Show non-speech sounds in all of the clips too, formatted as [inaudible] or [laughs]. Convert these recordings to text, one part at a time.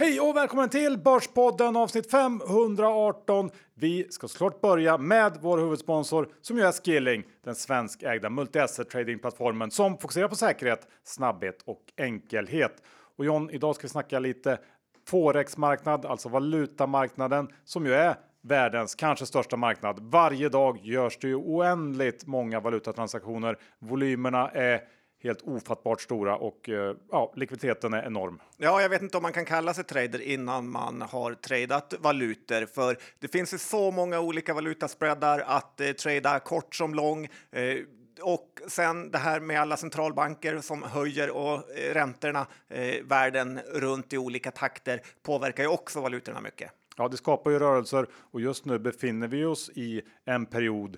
Hej och välkommen till Börspodden avsnitt 518. Vi ska såklart börja med vår huvudsponsor som ju är Skilling, den svenskägda multi-asset tradingplattformen som fokuserar på säkerhet, snabbhet och enkelhet. Och John, idag ska vi snacka lite forexmarknad, alltså valutamarknaden som ju är världens kanske största marknad. Varje dag görs det ju oändligt många valutatransaktioner. Volymerna är helt ofattbart stora och eh, ja, likviditeten är enorm. Ja, jag vet inte om man kan kalla sig trader innan man har tradat valutor, för det finns ju så många olika valutaspreadar att eh, trada kort som lång. Eh, och sen det här med alla centralbanker som höjer och eh, räntorna eh, världen runt i olika takter påverkar ju också valutorna mycket. Ja, det skapar ju rörelser och just nu befinner vi oss i en period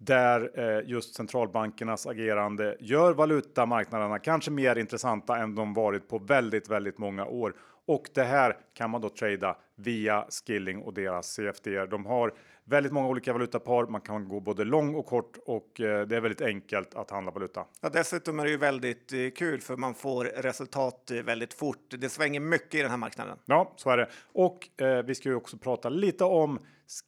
där eh, just centralbankernas agerande gör valutamarknaderna kanske mer intressanta än de varit på väldigt, väldigt många år. Och det här kan man då trada via Skilling och deras CFD. De har väldigt många olika valutapar. Man kan gå både lång och kort och eh, det är väldigt enkelt att handla valuta. Ja, dessutom är det ju väldigt eh, kul för man får resultat väldigt fort. Det svänger mycket i den här marknaden. Ja, så är det. Och eh, vi ska ju också prata lite om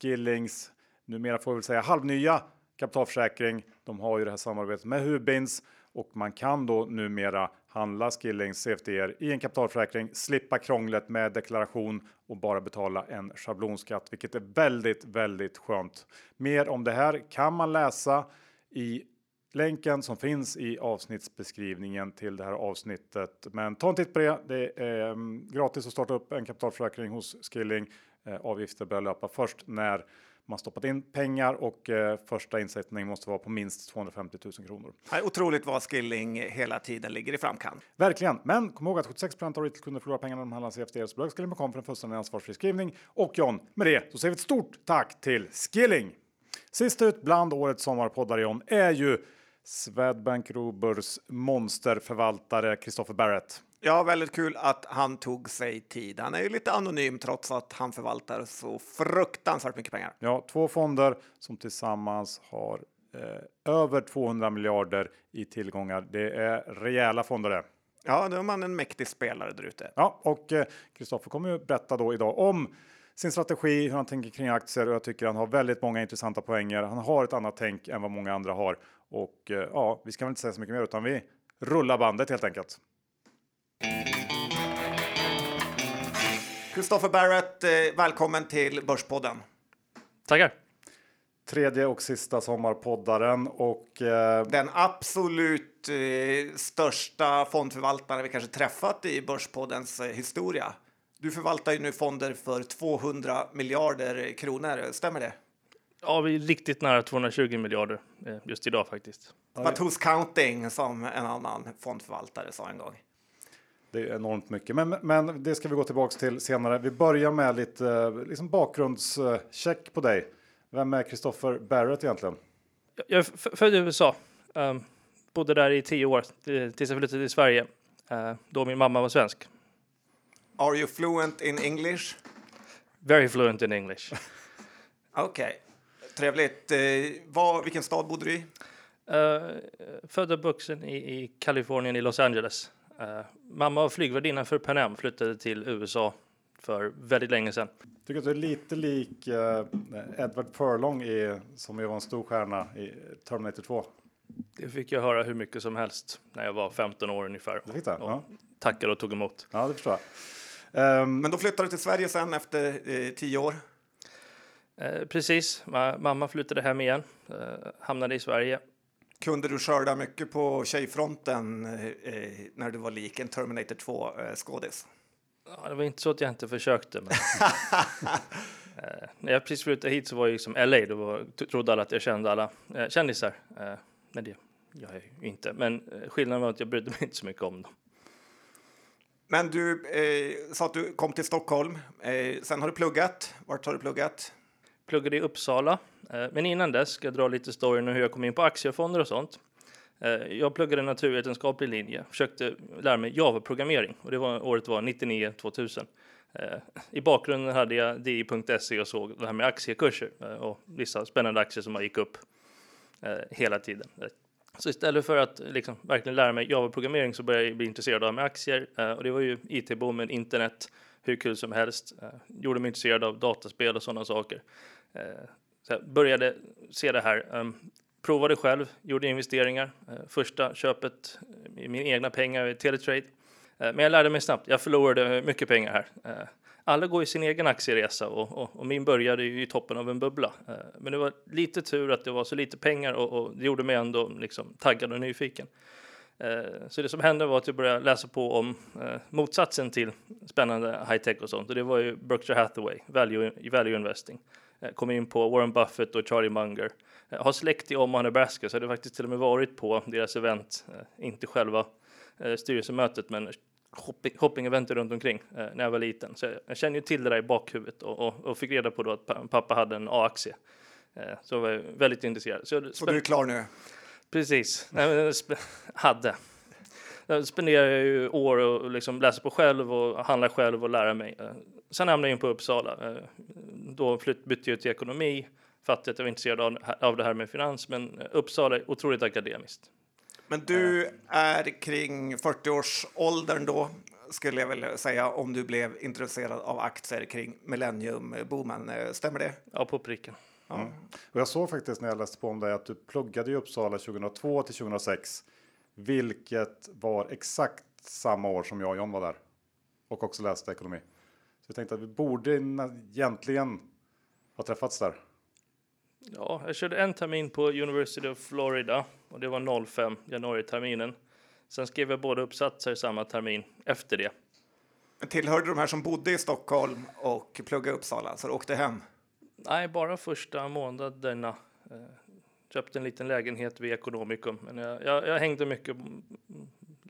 Skillings numera får vi väl säga halvnya kapitalförsäkring. De har ju det här samarbetet med Hubins och man kan då numera handla Skillings CFDR i en kapitalförsäkring, slippa krånglet med deklaration och bara betala en schablonskatt, vilket är väldigt, väldigt skönt. Mer om det här kan man läsa i länken som finns i avsnittsbeskrivningen till det här avsnittet. Men ta en titt på det. Det är ehm, gratis att starta upp en kapitalförsäkring hos Skilling. Eh, avgifter börjar löpa först när man stoppat in pengar och eh, första insättning måste vara på minst 250 000 kronor. Är otroligt vad Skilling hela tiden ligger i framkant. Verkligen, men kom ihåg att 76 av retailkunder förlorar pengarna de handlar CFD. Så Skilling.com för en fullständig ansvarsfri skrivning. Och John, med det så säger vi ett stort tack till Skilling! Sist ut bland årets sommarpoddar John är ju Swedbank Roburs monsterförvaltare Christopher Barrett. Ja, väldigt kul att han tog sig tid. Han är ju lite anonym trots att han förvaltar så fruktansvärt mycket pengar. Ja, två fonder som tillsammans har eh, över 200 miljarder i tillgångar. Det är rejäla fonder det. Ja, då är man en mäktig spelare där ute. Ja, och Kristoffer eh, kommer ju berätta då idag om sin strategi, hur han tänker kring aktier och jag tycker han har väldigt många intressanta poänger. Han har ett annat tänk än vad många andra har och eh, ja, vi ska väl inte säga så mycket mer utan vi rullar bandet helt enkelt. Christopher Barrett, eh, välkommen till Börspodden. Tackar. Tredje och sista sommarpoddaren och eh, den absolut eh, största fondförvaltaren vi kanske träffat i Börspoddens eh, historia. Du förvaltar ju nu fonder för 200 miljarder kronor, stämmer det? Ja, vi är riktigt nära 220 miljarder eh, just idag faktiskt. But who's counting, som en annan fondförvaltare sa en gång. Det är enormt mycket, men, men det ska vi gå tillbaks till senare. Vi börjar med lite liksom bakgrundscheck på dig. Vem är Christopher Barrett egentligen? Jag är född i USA. Um, bodde där i tio år tills jag flyttade till Sverige. Uh, då min mamma var svensk. Are you fluent in English? Very fluent in English. [laughs] Okej, okay. trevligt. Uh, var, vilken stad bodde du i? Uh, född och vuxen i, i Kalifornien, i Los Angeles. Uh, mamma var flygvärdinna för Pan Am, flyttade till USA för väldigt länge sedan. Tycker att du är lite lik uh, Edward Furlong i, som ju var en stor stjärna i Terminator 2. Det fick jag höra hur mycket som helst när jag var 15 år ungefär. Det? Ja. Tackade och tog emot. Ja, det förstår jag. Um, Men då flyttade du till Sverige sen efter eh, tio år? Eh, precis, Ma mamma flyttade hem igen, eh, hamnade i Sverige kunde du skörda mycket på tjejfronten eh, när du var lik en Terminator 2-skådis? Eh, ja, det var inte så att jag inte försökte. Men... [laughs] eh, när jag precis flyttade hit så var jag liksom LA, då var, trodde alla att jag kände alla eh, kändisar. Eh, men det gör jag ju inte. Men eh, skillnaden var att jag brydde mig inte så mycket om dem. Men du eh, sa att du kom till Stockholm. Eh, sen har du pluggat. Vart har du pluggat? Pluggade i Uppsala eh, men innan dess ska jag dra lite storyn om hur jag kom in på aktiefonder och sånt. Eh, jag pluggade naturvetenskaplig linje, försökte lära mig Java-programmering och det var, året var 99-2000. Eh, I bakgrunden hade jag di.se och såg det här med aktiekurser och vissa spännande aktier som gick upp hela tiden. Så istället för att liksom verkligen lära mig Java-programmering så började jag bli intresserad av med aktier och det var ju IT-boomen, internet, hur kul som helst. Eh, gjorde mig intresserad av dataspel och sådana saker. Eh, så jag började se det här. Um, provade själv, gjorde investeringar. Eh, första köpet eh, i mina egna pengar i Teletrade. Eh, men jag lärde mig snabbt. Jag förlorade mycket pengar här. Alla går i sin egen aktieresa och, och, och, min började ju i toppen av en bubbla. men det var lite tur att det var så lite pengar och, och det gjorde mig ändå liksom taggad och nyfiken. Eh, så det som hände var att jag började läsa på om eh, motsatsen till spännande high tech och sånt och det var ju Berkshire Hathaway, value, value investing. Eh, kom in på Warren Buffett och Charlie Munger. Har släkt i Omaha, Nebraska, så jag hade faktiskt till och med varit på deras event, inte själva styrelsemötet, men shoppingeventet runt omkring när jag var liten. Så jag känner ju till det där i bakhuvudet och, och, och fick reda på då att pappa hade en A-aktie. Så jag var väldigt intresserad. Så, så du är klar nu? Precis, hade. Jag spenderar ju år och liksom läser på själv och handlar själv och lära mig. Sen hamnade jag in på Uppsala då flytt, bytte jag till ekonomi, fattade att jag var intresserad av, det här med finans, men Uppsala är otroligt akademiskt. Men du är kring 40-årsåldern då, skulle jag väl säga, om du blev intresserad av aktier kring millenniumboomen. Stämmer det? Ja, på pricken. Ja. Mm. Och jag såg faktiskt när jag läste på om dig att du pluggade i Uppsala 2002 till 2006, vilket var exakt samma år som jag och John var där och också läste ekonomi. Så jag tänkte att vi borde egentligen ha träffats där. Ja, jag körde en termin på University of Florida och det var 05, januari-terminen. Sen skrev jag båda uppsatser samma termin efter det. Men tillhörde de här som bodde i Stockholm och pluggade i Uppsala, så du åkte hem? Nej, bara första månaderna. Eh, köpte en liten lägenhet vid Ekonomikum, men jag, jag, jag hängde mycket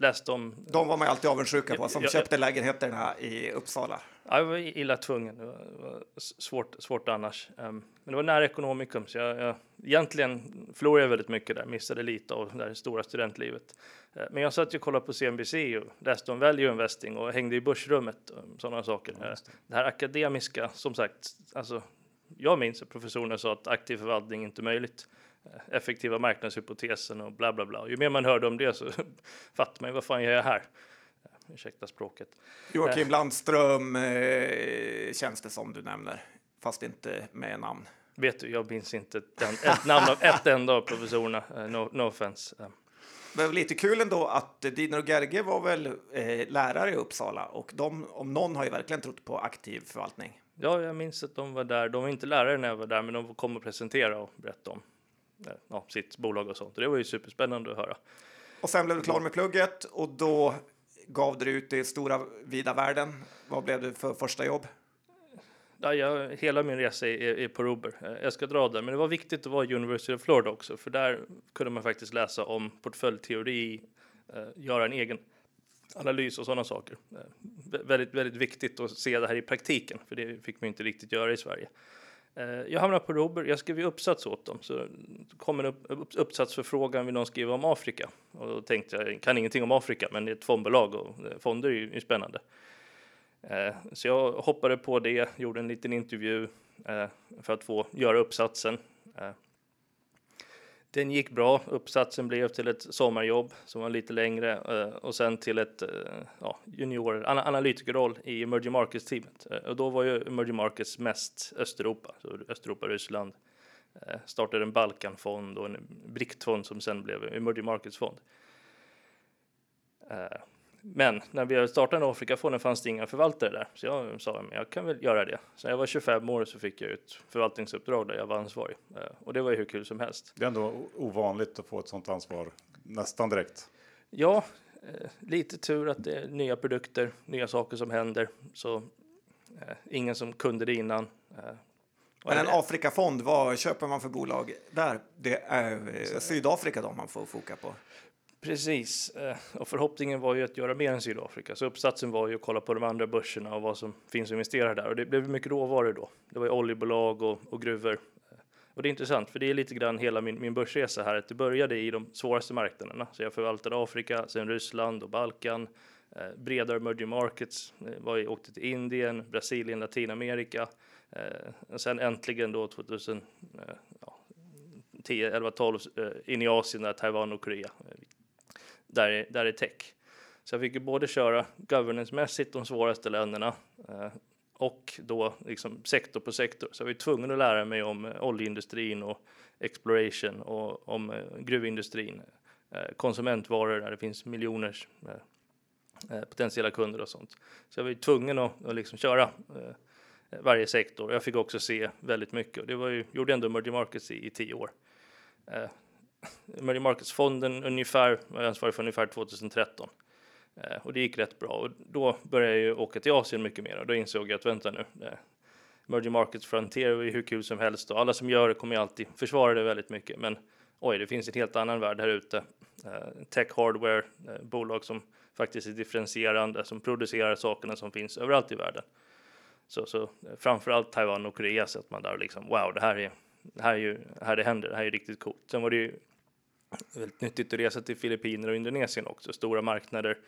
läste om. De var man alltid avundsjuka på som jag, köpte lägenheterna i Uppsala. Ja, jag var illa tvungen. Det var, svårt, svårt annars. Um, men det var nära ekonomikum, så jag, jag egentligen förlorade jag väldigt mycket där. Missade lite av det stora studentlivet. Uh, men jag satt ju och kollade på CNBC och läste om value investing och hängde i börsrummet och sådana saker. Ja, det. Uh, det här akademiska, som sagt, alltså, jag minns att professorerna sa att aktiv förvaltning inte är möjligt. Eh, effektiva marknadshypotesen och bla bla bla. Och ju mer man hörde om det så [laughs] fattar man vad fan gör jag här? Eh, ursäkta språket. Joakim eh. Landström eh, känns det som du nämner, fast inte med namn. Vet du, jag minns inte ett, ett [laughs] namn av ett enda av professorerna. No, no offense. Det var lite kul ändå att Dino Gerge var väl eh, lärare i Uppsala och de om någon har ju verkligen trott på aktiv förvaltning. Ja, jag minns att de var där. De var inte lärare när jag var där, men de kom och presentera och berätta om ja, sitt bolag och sånt. Och det var ju superspännande att höra. Och sen blev du klar med plugget och då gav du ut i stora vida världen. Vad blev det för första jobb? Ja, jag, hela min resa är, är, på Ruber. Jag ska dra där, men det var viktigt att vara University of Florida också, för där kunde man faktiskt läsa om portföljteori, eh, göra en egen analys och sådana saker. Eh, väldigt, väldigt viktigt att se det här i praktiken, för det fick man inte riktigt göra i Sverige. Eh, jag hamnade på Robert, jag skrev ju uppsats åt dem, så kom en upp, uppsatsförfrågan vill någon skriva om Afrika. Och då tänkte jag, jag kan ingenting om Afrika, men det är ett fondbolag och eh, fonder är ju spännande. Eh, så jag hoppade på det, gjorde en liten intervju eh, för att få göra uppsatsen. Eh, den gick bra. Uppsatsen blev till ett sommarjobb som var lite längre eh, och sen till ett eh, ja, junior analytikerroll i emerging markets teamet. Eh, och då var ju emerging markets mest Östeuropa, så Östeuropa, Ryssland. Startade en Balkanfond och en BRICT-fond som sen blev emerging markets fond. Men när vi startade Afrikafonden fanns det inga förvaltare där, så jag sa att jag kan väl göra det. Så när jag var 25 år så fick jag ett förvaltningsuppdrag där jag var ansvarig eh, och det var ju hur kul som helst. Det är ändå ovanligt att få ett sådant ansvar nästan direkt. Ja, eh, lite tur att det är nya produkter, nya saker som händer, så eh, ingen som kunde det innan. Men en Afrikafond, vad köper man för bolag där? Det är Sydafrika då man får foka på. Precis, eh, och förhoppningen var ju att göra mer än Sydafrika. Så uppsatsen var ju att kolla på de andra börserna och vad som finns att investera där. Och det blev mycket råvaror då. Det var ju oljebolag och, och gruvor. Eh, och det är intressant, för det är lite grann hela min, min börsresa här. Att det började i de svåraste marknaderna. Så jag förvaltade Afrika, sen Ryssland och Balkan. Eh, bredare emerging markets. Eh, var jag åkte till Indien, Brasilien, Latinamerika. Eh, sen äntligen då 2010, eh, 11, 12 eh, in i Asien, där Taiwan och Korea där, där är tech. Så jag fick ju både köra governance-mässigt de svåraste länderna eh, och då liksom sektor på sektor. Så jag var tvungen att lära mig om eh, oljeindustrin och exploration och om eh, gruvindustrin, eh, konsumentvaror där det finns miljoners eh, eh, potentiella kunder och sånt. Så jag var ju tvungen att, att liksom köra eh, varje sektor. Jag fick också se väldigt mycket och det var ju, gjorde ändå emerging markets i, i tio år. Eh, Emerging markets-fonden ungefär, var ansvarig för ungefär 2013. Eh, och det gick rätt bra och då började jag ju åka till Asien mycket mer och då insåg jag att vänta nu, eh, emerging markets frontier är hur kul som helst och alla som gör det kommer ju alltid försvara det väldigt mycket. Men oj, det finns en helt annan värld här ute. Eh, tech hardware, eh, bolag som faktiskt är differentierande, som producerar sakerna som finns överallt i världen. Så, så eh, framförallt Taiwan och Korea så att man där liksom wow, det här är det här är ju här det händer. Det här är riktigt coolt. Sen var det ju väldigt nyttigt att resa till Filippinerna och Indonesien också, stora marknader,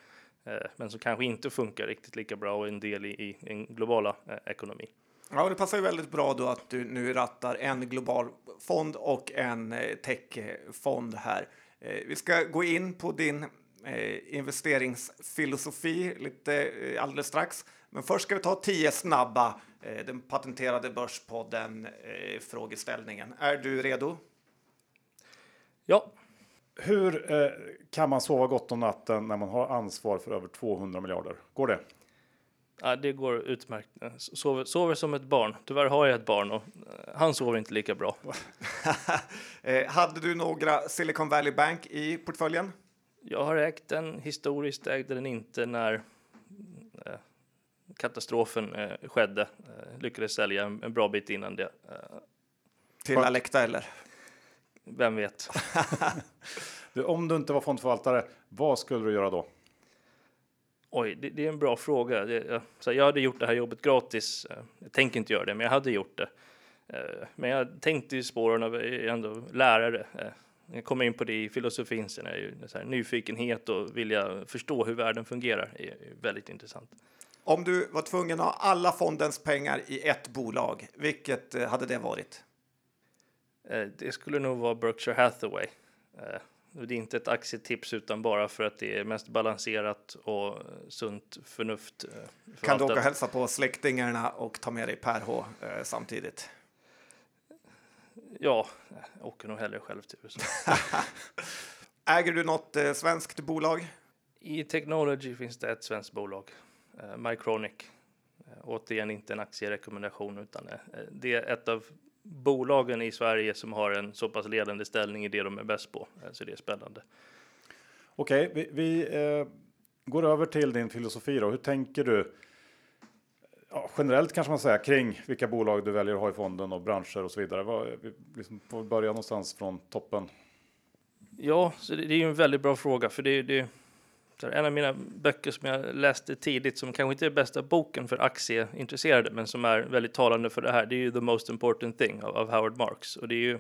eh, men som kanske inte funkar riktigt lika bra och en del i, i en globala eh, ekonomi. Ja, det passar ju väldigt bra då att du nu rattar en global fond och en eh, techfond här. Vi ska gå in på din investeringsfilosofi lite alldeles strax. Men först ska vi ta tio snabba, den patenterade Börspodden frågeställningen. Är du redo? Ja, Hur eh, kan man sova gott om natten när man har ansvar för över 200 miljarder? Går det? ja, det går utmärkt. Sover, sover som ett barn. Tyvärr har jag ett barn och eh, han sover inte lika bra. [laughs] eh, hade du några Silicon Valley Bank i portföljen? Jag har ägt den historiskt, ägde den inte när eh, katastrofen eh, skedde. Eh, lyckades sälja en, en bra bit innan det. Eh, Till. Alecta eller? Vem vet? [laughs] Du, om du inte var fondförvaltare, vad skulle du göra då? Oj, det, det är en bra fråga. Det, jag, så jag hade gjort det här jobbet gratis. Eh, Jag tänker inte göra det, men jag hade gjort det. Eh, Men jag tänkte i spåren av eh, ändå lärare. Jag kommer in på det i filosofin sen. Är ju så här, nyfikenhet och vilja förstå hur världen fungerar är väldigt intressant. Om du var tvungen att ha alla fondens pengar i ett bolag, vilket hade det varit? Eh, Det skulle nog vara Berkshire Hathaway. Eh, Det är inte ett aktietips utan bara för att det är mest balanserat och sunt förnuft. eh, Kan du förvaltat. åka och hälsa på släktingarna och ta med dig Per H samtidigt? Ja, jag åker nog hellre själv till USA. [laughs] Äger du något svenskt bolag? I Technology finns det ett svenskt bolag, Mycronic. Eh, återigen inte en aktierekommendation utan det är ett av bolagen i Sverige som har en så pass ledande ställning i det de är bäst på. Eh, så det är spännande. Okej, vi, vi eh, går över till din filosofi då. Hur tänker du? Ja, generellt kanske man säger kring vilka bolag du väljer att ha i fonden och branscher och så vidare. Vad, vi liksom får börja någonstans från toppen. Ja, så det, det är ju en väldigt bra fråga för det det, en av mina böcker som jag läste tidigt som kanske inte är bästa boken för aktieintresserade men som är väldigt talande för det här. Det är ju The Most Important Thing av, Howard Marks och det är ju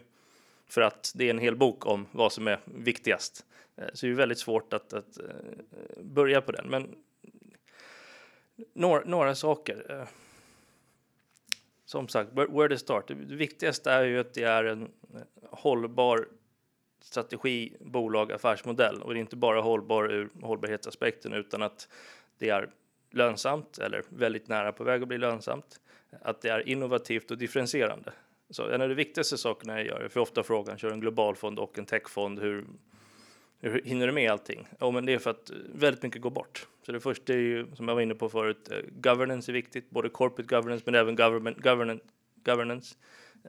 för att det är en hel bok om vad som är viktigast. Eh, så det är väldigt svårt att, att eh, börja på den. Men några, några saker. Eh. Som sagt, where, to start. Det viktigaste är ju att det är en hållbar strategi, bolag, affärsmodell. Och det är inte bara hållbar ur hållbarhetsaspekten utan att det är lönsamt eller väldigt nära på väg att bli lönsamt. Att det är innovativt och differentierande. Så en av de viktigaste sakerna jag gör, jag får ofta frågan, kör en global fond och en techfond, hur, hur hinner du med allting? Ja, men det är för att väldigt mycket går bort. Så det första är ju, som jag var inne på förut, eh, governance är viktigt, både corporate governance men även government, governance, governance.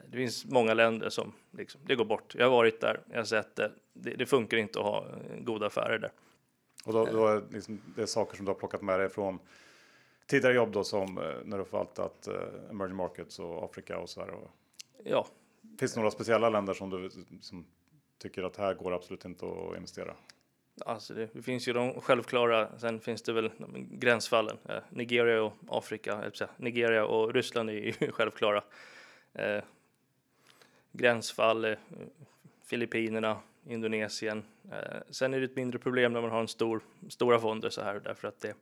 Det finns många länder som liksom, det går bort. Jag har varit där, jag har sett det. Det, det funkar inte att ha eh, goda affärer där. Och då, då är liksom, det är saker som du har plockat med dig från tidigare jobb då som eh, när du förvaltat eh, emerging markets och Afrika och så här. Och, Ja, finns det några speciella länder som du som tycker att här går absolut inte att investera? alltså det, det finns ju de självklara. Sen finns det väl gränsfallen. Eh, Nigeria och Afrika, här, Nigeria och Ryssland är ju [laughs] självklara. Eh, gränsfall, eh, Filippinerna, Indonesien. Eh, sen är det ett mindre problem när man har en stor, stora fonder så här därför att det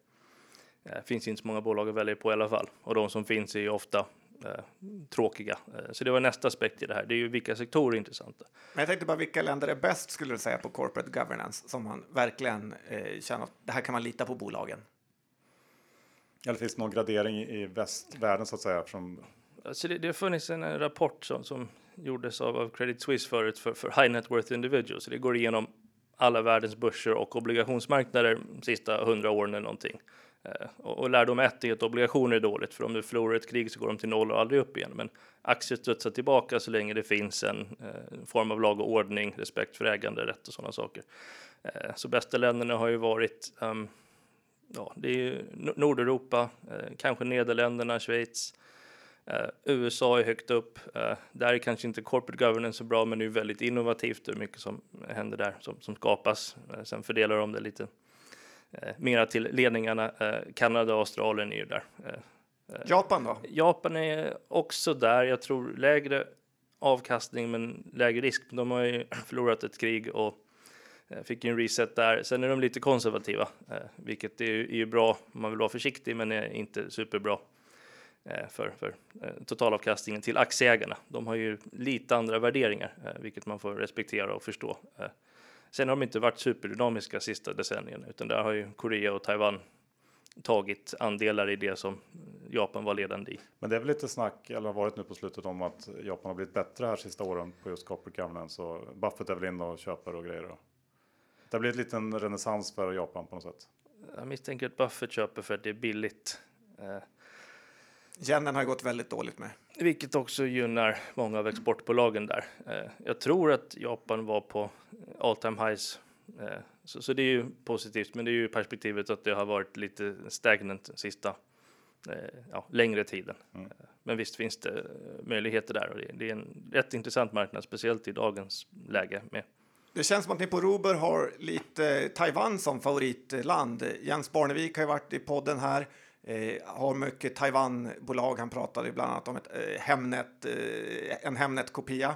eh, finns inte så många bolag att välja på i alla fall. Och de som finns är ju ofta eh, tråkiga. Så det var nästa aspekt i det här. Det är ju vilka sektorer är intressanta. Men jag tänkte bara vilka länder är bäst skulle du säga på corporate governance som man verkligen eh, känner att det här kan man lita på bolagen? Eller finns det någon gradering i västvärlden så att säga? Från... Alltså det, det har funnits en rapport som, som gjordes av, av Credit Suisse förut för, för high net worth individuals. Så det går igenom alla världens börser och obligationsmarknader de sista hundra åren eller någonting. Eh, och, och lärdom ett är att obligationer är dåligt, för om du förlorar ett krig så går de till noll och aldrig upp igen. Men aktier studsar tillbaka så länge det finns en eh, form av lag och ordning, respekt för äganderätt och sådana saker. Eh, så bästa länderna har ju varit um, ja, det är ju Nordeuropa, eh, kanske Nederländerna, Schweiz. Uh, USA är högt upp. Uh, där är kanske inte corporate governance så bra, men det är väldigt innovativt och mycket som händer där som, som skapas. Uh, sen fördelar de det lite mera till ledningarna. Kanada och Australien är ju där. Japan då? Japan är också där. Jag tror lägre avkastning, men lägre risk. De har ju [clears throat] förlorat ett krig och fick en reset där. Sen är de lite konservativa, vilket är ju, är ju bra man vill vara försiktig, men är inte superbra Eh, för, för eh, totalavkastningen till aktieägarna. De har ju lite andra värderingar, eh, vilket man får respektera och förstå. Sen har de inte varit superdynamiska sista decennierna, utan där har ju Korea och Taiwan tagit andelar i det som Japan var ledande i. Men det är väl lite snack, eller har varit nu på slutet, om att Japan har blivit bättre här sista åren på just corporate governance och Buffett är väl inne och köper och grejer. Då. Det har blivit en liten renässans för Japan på något sätt. Jag misstänker att Buffett köper för att det är billigt. Yenen har gått väldigt dåligt med. Vilket också gynnar många av exportbolagen där. Eh, jag tror att Japan var på all time highs. Eh, så, så, det är ju positivt, men det är ju perspektivet att det har varit lite stagnant sista eh, ja, längre tiden. Mm. Men visst finns det möjligheter där och det, det, är en rätt intressant marknad, speciellt i dagens läge. Med. Det känns som att ni på Rober har lite Taiwan som favoritland. Jens Barnevik har ju varit i podden här. Eh, har mycket Taiwan-bolag. Han pratade bland annat om ett eh, Hemnet, eh, en Hemnet-kopia.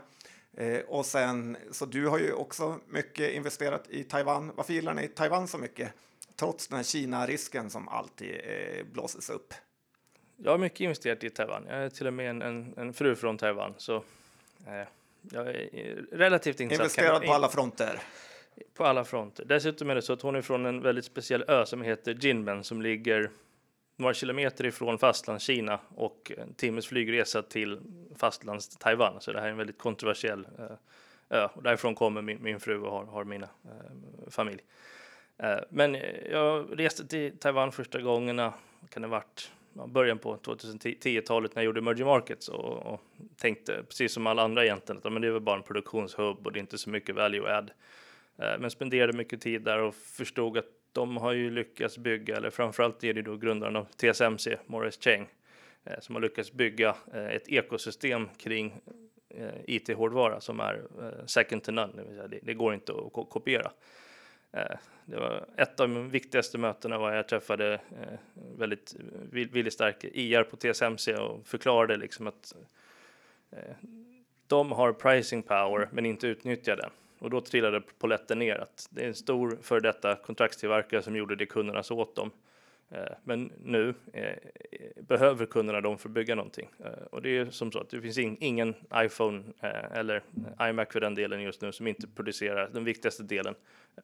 Eh, och sen, så du har ju också mycket investerat i Taiwan. Varför gillar ni Taiwan så mycket? Trots den här Kina-risken som alltid eh, blåses upp. Jag har mycket investerat i Taiwan. Jag är till och med en, en, en fru från Taiwan. Så eh, jag är relativt insatt. Investerad på alla fronter. På alla fronter. Dessutom är det så att hon är från en väldigt speciell ö som heter Jinmen som ligger några kilometer ifrån fastlandskina och eh, en timmes flygresa till fastlands Taiwan. Så det här är en väldigt kontroversiell eh, ö och därifrån kommer min, min fru och har, har mina eh, familj. Men jag reste till Taiwan första gångerna, kan det varit början på 2010-talet när jag gjorde Emerging Markets och, och, tänkte precis som alla andra egentligen att men det är väl bara en produktionshubb och det är inte så mycket value add. Men spenderade mycket tid där och förstod att de har ju lyckats bygga, eller framförallt är det då grundaren av TSMC, Morris Chang, eh, som har lyckats bygga eh, ett ekosystem kring eh, IT-hårdvara som är second to none, det, vill säga det, det går inte att kopiera. Det var ett av de viktigaste mötena var jag träffade väldigt viljestark IR på TSMC och förklarade liksom att de har pricing power men inte utnyttjar den. Och då trillade poletten ner att det är en stor för detta kontraktstillverkare som gjorde det kunderna så åt dem. Eh, men nu eh, behöver kunderna dem för att bygga någonting. Eh, och det är som så att det finns ingen iPhone eller iMac för den delen just nu som inte producerar den viktigaste delen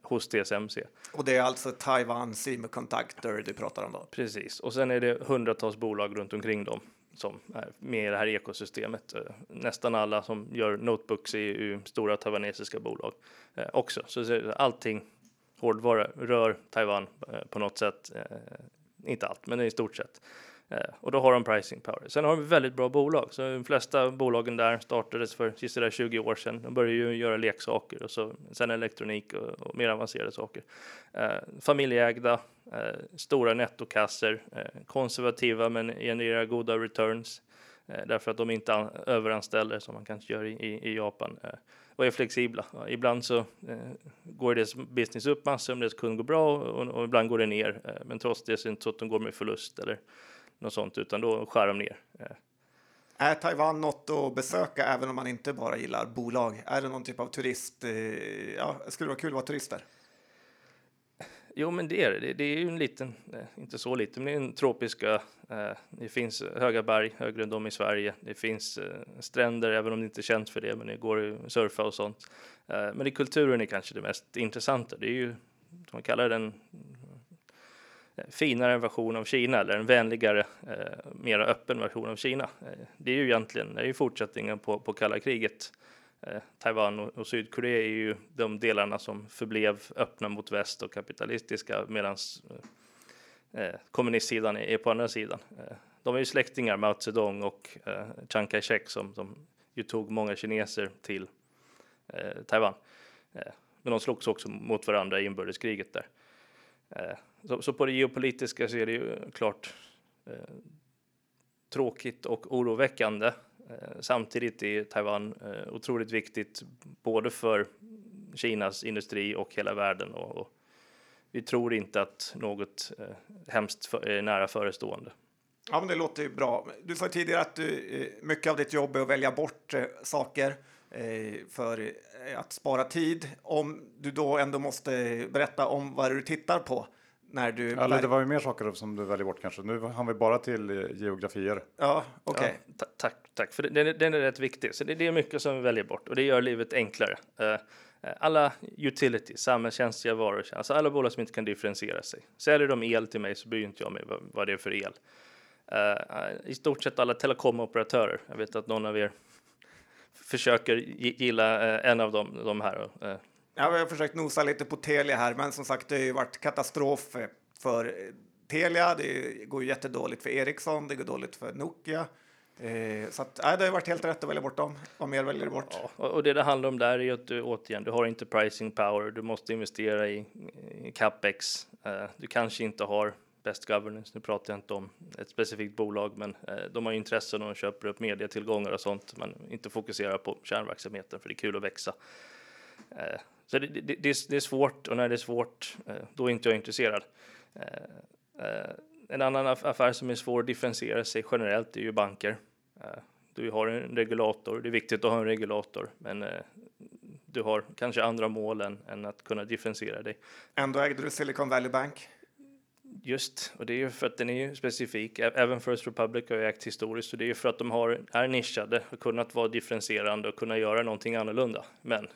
hos TSMC. Och det är alltså Taiwan Semiconductor du pratar om då? Precis, och sen är det hundratals bolag runt omkring dem som är med i det här ekosystemet. Eh, nästan alla som gör notebooks är ju stora taiwanesiska bolag eh, också. Så allting hårdvara rör Taiwan eh, på något sätt. Inte allt, men i stort sett. Eh, och då har de pricing power. Sen har de väldigt bra bolag. Så de flesta bolagen där startades för sista 20 år sedan. De började ju göra leksaker och så, sen elektronik och, och mer avancerade saker. Eh, familjeägda, eh, stora nettokassor, eh, konservativa men genererar goda returns. Eh, därför att de inte överanställer som man kanske gör i, i, i Japan. Eh, och är flexibla. Ibland så eh, går deras business upp massor om deras kund går bra och, och ibland går det ner. Eh, men trots det så är det inte så att de går med förlust eller något sånt, utan då skär de ner. Är Taiwan något att besöka även om man inte bara gillar bolag? Är det någon typ av turist? Ja, skulle det vara kul att vara turist där? Jo, men det är det. Det är ju en liten, inte så liten, men en tropiska. Det finns höga berg högre än de i Sverige. Det finns stränder, även om det inte är känt för det, men det går att surfa och sånt. Men det kulturen är kanske det mest intressanta. Det är ju, man kallar den finare version av Kina eller en vänligare, eh, mer öppen version av Kina. Eh, det är ju egentligen det är ju fortsättningen på, på kalla kriget. Eh, Taiwan och, och, Sydkorea är ju de delarna som förblev öppna mot väst och kapitalistiska medan eh, eh, kommunistsidan är, är på andra sidan. Eh, de är ju släktingar, Mao Zedong och eh, Chiang Kai-shek som, som ju tog många kineser till eh, Taiwan. Eh, men de slogs också mot varandra i inbördeskriget där. Så, så, på det geopolitiska så är det ju klart eh, tråkigt och oroväckande. Eh, samtidigt är Taiwan eh, otroligt viktigt både för Kinas industri och hela världen och, och vi tror inte att något eh, hemskt för, är nära förestående. Ja, men det låter ju bra. Du sa tidigare att du, eh, mycket av ditt jobb är att välja bort eh, saker för att spara tid. Om du då ändå måste berätta om vad du tittar på när du... Eller det var ju mer saker som du väljer bort kanske. Nu har vi bara till eh, geografier. Ja, okej. Okay. Ja, tack, tack. För den, den är rätt viktig. Så det, det, är mycket som vi väljer bort och det gör livet enklare. Uh, alla utilities, samhällskänsliga varor, alltså alla bolag som inte kan differentiera sig. Säljer de el till mig så bryr inte jag mig vad, vad det är för el. Uh, I stort sett alla telekomoperatörer. Jag vet att någon av er försöker gilla uh, en av dem, de här. Ja, vi har försökt nosa lite på Telia här, men som sagt, det har ju varit katastrof för Telia. Det går ju jättedåligt för Ericsson, det går dåligt för Nokia. Eh, så att, nej, det har varit helt rätt att välja bort dem. Vad mer väljer du bort? Ja, och det det handlar om där är ju att du återigen, du har inte pricing power. Du måste investera i, i capex. Eh, du kanske inte har best governance. Nu pratar jag inte om ett specifikt bolag, men eh, de har intressen och köper upp medietillgångar och sånt, men inte fokuserar på kärnverksamheten för det är kul att växa. Eh, så det, det, det, är, svårt och när det är svårt, eh, då är inte jag intresserad. Eh, eh, en annan affär som är svår att differentiera sig generellt är ju banker. Du har en regulator, det är viktigt att ha en regulator, men du har kanske andra mål än, än att kunna differentiera dig. Ändå ägde du Silicon Valley Bank? Just, och det är ju för att den är ju specifik. Även First Republic har ju ägt historiskt, och det är ju för att de har, är nischade och kunnat vara differentierande och kunna göra någonting annorlunda. Men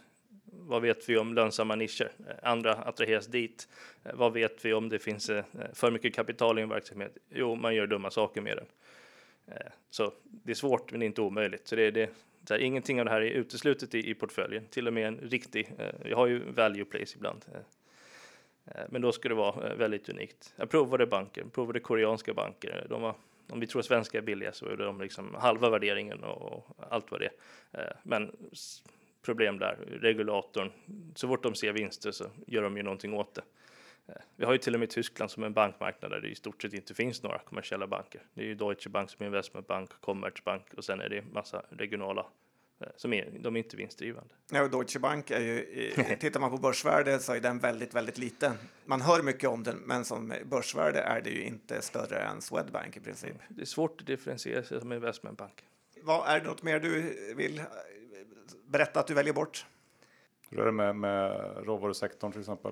vad vet vi om lönsamma nischer? Eh, andra attraheras dit. Eh, vad vet vi om det finns eh, för mycket kapital i en verksamhet? Jo, man gör dumma saker med den. Så det är svårt, men det är inte omöjligt. Så det är det. Så här, ingenting av det här är uteslutet i, i portföljen, till och med en riktig. Vi har ju value place ibland, men då ska det vara väldigt unikt. Jag provade banker, provade koreanska banker. De var, om vi tror svenska är billiga så är de liksom halva värderingen och allt vad det är. Men problem där. Regulatorn, så fort de ser vinster så gör de ju någonting åt det. Eh, vi har ju till och med Tyskland som en bankmarknad där det i stort sett inte finns några kommersiella banker. Det är ju Deutsche Bank som är investmentbank, Commerzbank och sen är det massa regionala eh, som är, de är inte vinstdrivande. Ja, Deutsche Bank är ju, [laughs] tittar man på börsvärde så är den väldigt, väldigt liten. Man hör mycket om den, men som börsvärde är det ju inte större än Swedbank i princip. Det är svårt att differentiera sig som investmentbank. Vad, är det något mer du vill berätta att du väljer bort? Hur är det med, med råvarusektorn till exempel?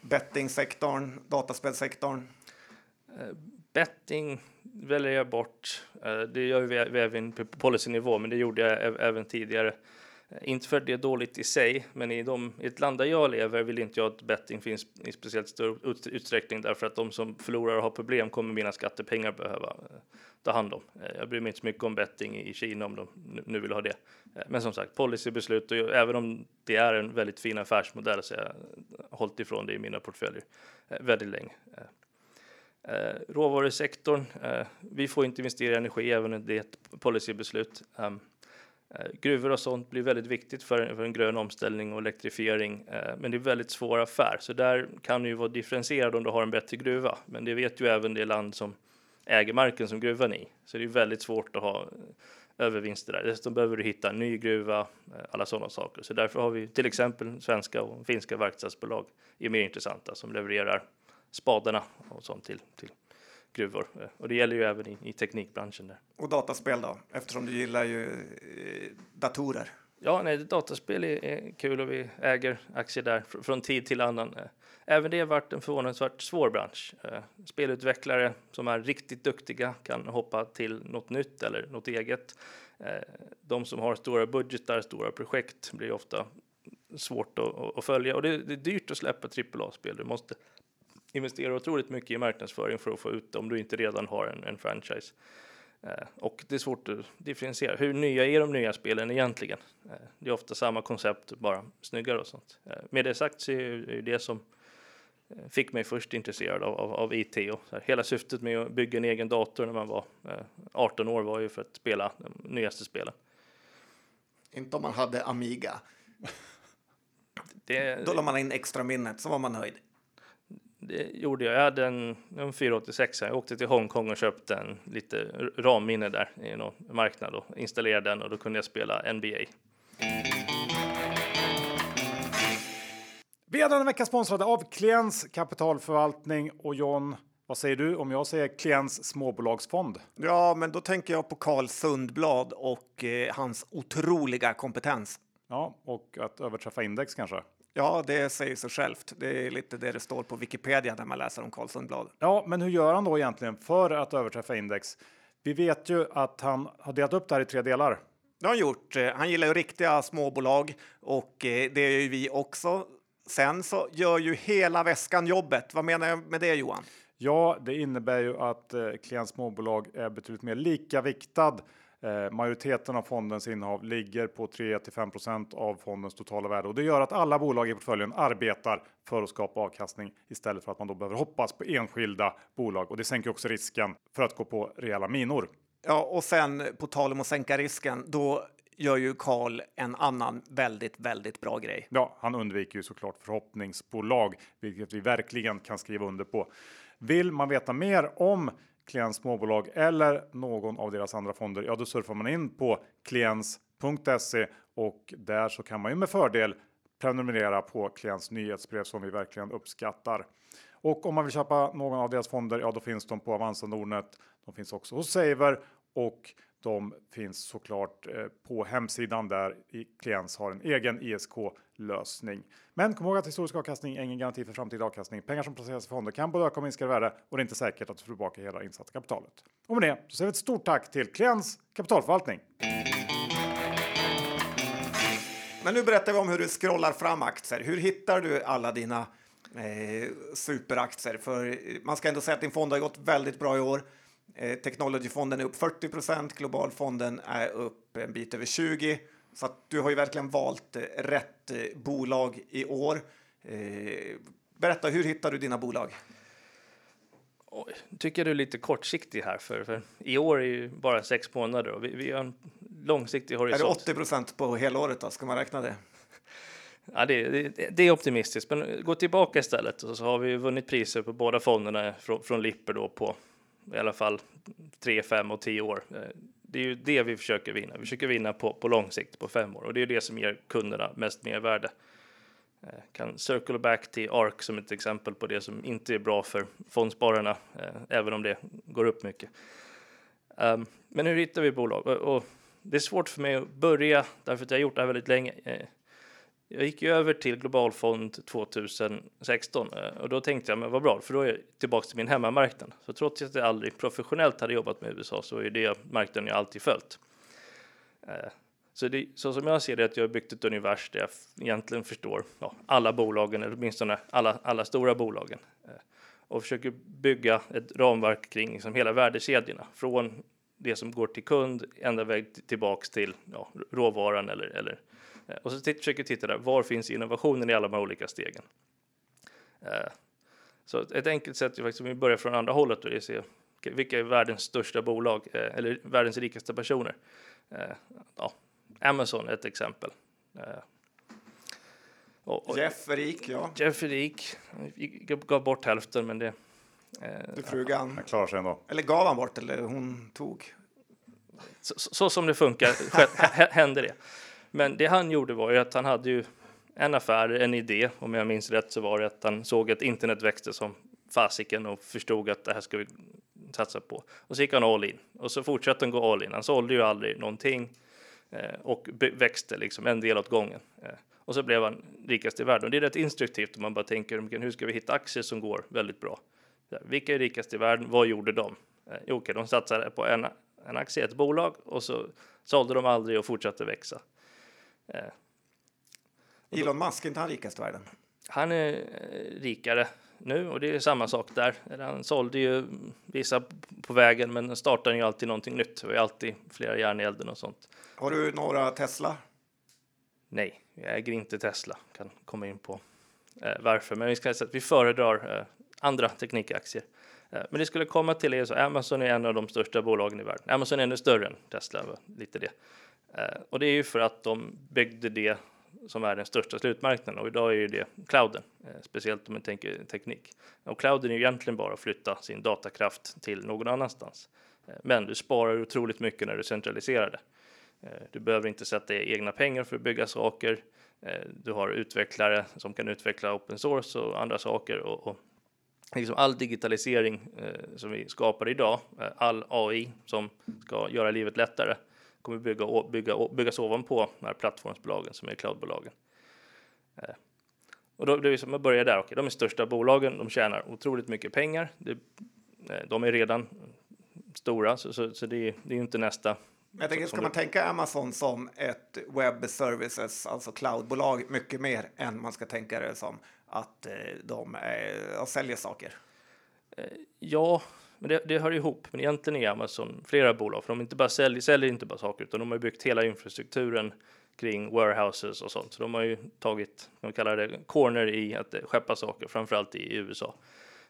Bettingsektorn, dataspelsektorn? Uh, betting väljer jag bort. Uh, det gör vi även på policynivå, men det gjorde jag även tidigare. Eh, inte för att det är dåligt i sig, men i, de, i ett land där jag lever vill inte jag att betting finns i speciellt stor utsträckning därför att de som förlorar och har problem kommer mina skattepengar behöva eh, ta hand om. Eh, jag bryr mig inte så mycket om betting i Kina om de nu vill ha det. Men som sagt, policybeslut och även om det är en väldigt fin affärsmodell så har jag hållit ifrån det i mina portföljer väldigt länge. Råvarusektorn, vi får inte investera i energi även om det är ett policybeslut. Ehm, Eh, gruvor och sånt blir väldigt viktigt för, för en grön omställning och elektrifiering, eh, men det är väldigt svår affär. Så där kan du ju vara differentierad om du har en bättre gruva. Men det vet ju även det land som äger marken som gruvan i. Så det är väldigt svårt att ha eh, övervinster där. Dessutom behöver du hitta en ny gruva, eh, alla sådana saker. Så därför har vi till exempel svenska och finska verkstadsbolag är mer intressanta som levererar spadarna och sånt till, till gruvor. Och det gäller ju även i, i teknikbranschen där. Och dataspel då, eftersom du gillar ju eh, datorer. Ja, nej, dataspel är, är kul och vi äger aktier där fr från tid till annan. Eh, även det har varit en förvånansvärt svår bransch. Eh, spelutvecklare som är riktigt duktiga kan hoppa till något nytt eller något eget. De som har stora budgetar, stora projekt blir ofta svårt att, att följa och det, det, är dyrt att släppa AAA-spel. Du måste investera otroligt mycket i marknadsföring för att få ut det om du inte redan har en, en franchise. Eh, och det är svårt att differentiera. Hur nya är de nya spelen egentligen? Eh, det är ofta samma koncept, bara snyggare och sånt. Eh, med det sagt så är det det som fick mig först intresserad av, av, av IT. Och här, hela syftet med att bygga en egen dator när man var 18 år var ju för att spela de nyaste spelen. Inte om man hade Amiga. Det, Då la man in extra minnet så var man nöjd det gjorde jag. Jag hade en, en 486. Jag åkte till Hongkong och köpte en lite RAM-minne där i någon marknad och installerade den och då kunde jag spela NBA. Vi är denna vecka sponsrade av Kliens kapitalförvaltning och John, vad säger du om jag säger Kliens småbolagsfond? Ja, men då tänker jag på Carl Sundblad och eh, hans otroliga kompetens. Ja, och att överträffa index kanske? Ja, det säger sig självt. Det är lite det det står på Wikipedia när man läser om Carl Sundblad. Ja, men hur gör han då egentligen för att överträffa index? Vi vet ju att han har delat upp det här i tre delar. Det har han gjort. Eh, han gillar ju riktiga småbolag och eh, det gör ju vi också. Sen så gör ju hela väskan jobbet. Vad menar jag med det Johan? Ja, det innebär ju att eh, klient småbolag är betydligt mer lika viktad Eh, majoriteten av fondens innehav ligger på 3 5% av fondens totala värde och det gör att alla bolag i portföljen arbetar för att skapa avkastning istället för att man då behöver hoppas på enskilda bolag och det sänker också risken för att gå på rejäla minor. Ja, och sen på tal om att sänka risken, då gör ju Karl en annan väldigt, väldigt bra grej. Ja, han undviker ju såklart förhoppningsbolag, vilket vi verkligen kan skriva under på. Vill man veta mer om Klients småbolag eller någon av deras andra fonder, ja då surfar man in på kliens.se och där så kan man ju med fördel prenumerera på Klients nyhetsbrev som vi verkligen uppskattar. Och om man vill köpa någon av deras fonder, ja då finns de på Avanza Nordnet. De finns också hos Saver och de finns såklart eh, på hemsidan där Kliens har en egen ISK lösning. Men kom ihåg att historisk avkastning är ingen garanti för framtida avkastning. Pengar som placeras i fonder kan både öka och minska i värde och det är inte säkert att du får tillbaka hela insatta kapitalet. Och med det så säger vi ett stort tack till Kliens kapitalförvaltning. Men nu berättar vi om hur du scrollar fram aktier. Hur hittar du alla dina eh, superaktier? För man ska ändå säga att din fond har gått väldigt bra i år. Eh, Technologyfonden är upp 40% Globalfonden är upp en bit över 20 så du har ju verkligen valt eh, rätt eh, bolag i år. Eh, berätta, hur hittar du dina bolag? Oj, tycker du är lite kortsiktig här, för, för i år är ju bara sex månader och vi, vi har en långsiktig horisont. Är det 80 procent på helåret då? Ska man räkna det? Ja, det, det, det, är optimistiskt, men gå tillbaka istället och så har vi vunnit priser på båda fonderna från, från Lipper då på i alla fall 3, 5 och 10 år. Eh, det är ju det vi försöker vinna. Vi försöker vinna på, på lång sikt, på fem år, och det är det som ger kunderna mest mervärde. Eh, kan circle back till ARK som ett exempel på det som inte är bra för fondspararna, eh, även om det går upp mycket. Ehm, men hur hittar vi bolag? Och det är svårt för mig att börja, därför att jag har gjort det här väldigt länge. Jag gick ju över till Globalfond 2016 eh, och då tänkte jag, men vad bra, för då är jag tillbaka till min hemmamarknad. Så trots att jag aldrig professionellt hade jobbat med USA så är det marknaden jag alltid följt. Eh, så, det, så som jag ser det, att jag har byggt ett univers där jag egentligen förstår ja, alla bolagen, eller åtminstone alla, alla stora bolagen. Eh, och försöker bygga ett ramverk kring liksom hela värdekedjorna. Från det som går till kund ända väg tillbaks till ja, råvaran eller, eller och så försöker titta där, var finns innovationen i alla de här olika stegen? Eh, så ett enkelt sätt är faktiskt om vi börjar från andra hållet att se vilka är världens största bolag eh, eller världens rikaste personer? Ja, Amazon är ett exempel. Och, Jeff är rik, ja. Jeff är rik. Gav bort hälften, men det... Det frugan. Han klarar sig ändå. Eller gav han bort, eller hon tog? Så, så som det funkar [laughs] händer det. Men det han gjorde var ju att han hade ju en affär, en idé. Om jag minns rätt så var det att han såg att internet växte som fasiken och förstod att det här ska vi satsa på. Och så gick han all in och så fortsatte han gå all in. Han sålde ju aldrig någonting. Eh, och växte liksom en del åt gången. Eh. Och så blev han rikast i världen. Och det är rätt instruktivt om man bara tänker hur ska vi hitta aktier som går väldigt bra? Vilka är rikast i världen? Vad gjorde de? Eh, jo, okay, de satsade på en, en aktie ett bolag och så sålde de aldrig och fortsatte växa. Elon Musk, är inte han rikast i världen? Han är rikare nu och det är samma sak där. Han sålde ju vissa på vägen, men startar ju alltid någonting nytt. Vi har alltid flera järn i elden och sånt. Har du några Tesla? Nej, jag äger inte Tesla. Kan komma in på eh, varför, men vi ska säga att vi föredrar eh, andra teknikaktier. Eh, men det skulle komma till är så Amazon är en av de största bolagen i världen. Amazon är ännu större än Tesla, lite det. Eh, och det är ju för att de byggde det som är den största slutmarknaden och idag är ju det clouden, eh, speciellt om man tänker teknik. Och clouden är ju egentligen bara att flytta sin datakraft till någon annanstans. Eh, men du sparar otroligt mycket när du centraliserar det. Eh, du behöver inte sätta egna pengar för att bygga saker. Eh, du har utvecklare som kan utveckla open source och andra saker och, och liksom all digitalisering eh, som vi skapar idag, eh, all AI som ska göra livet lättare kommer bygga, bygga, byggas ovanpå de här plattformsbolagen som är cloudbolagen. Eh, och då, det är som man börjar där, okay, de är största bolagen, de tjänar otroligt mycket pengar. Det, eh, de är redan stora, så, så, så det, det är inte nästa jag tänker, ska man tänka Amazon som ett web services, alltså cloudbolag, mycket mer än man ska tänka det som att eh, de är, säljer saker? Ja, men det, det hör ihop. Men egentligen är Amazon flera bolag, för de inte bara säljer, säljer inte bara saker, utan de har byggt hela infrastrukturen kring warehouses och sånt. Så de har ju tagit, kan kallar det, corner i att skeppa saker, framförallt i USA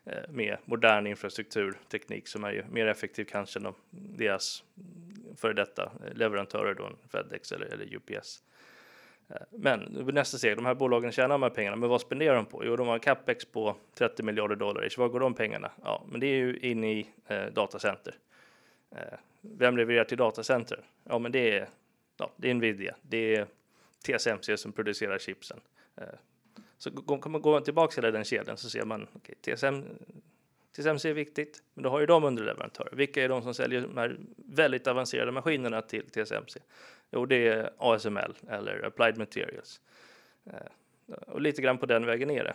eh, med modern infrastrukturteknik som är ju mer effektiv kanske än deras före detta eh, leverantörer då, Fedex eller, eller UPS. Men nästa steg, de här bolagen tjänar de här pengarna, men vad spenderar de på? Jo, de har capex på 30 miljarder dollar. Var går de pengarna? Ja, men det är ju in i eh, datacenter. Eh, vem levererar till datacenter? Ja, men det är, ja, det är Nvidia. Det är TSMC som producerar chipsen. Eh, så går man går tillbaka hela den kedjan så ser man okay, TSM, TSMC är viktigt, men då har ju de underleverantörer. Vilka är de som säljer de här väldigt avancerade maskinerna till TSMC? Jo, det är ASML eller Applied Materials. Eh, och lite grann på den vägen är det.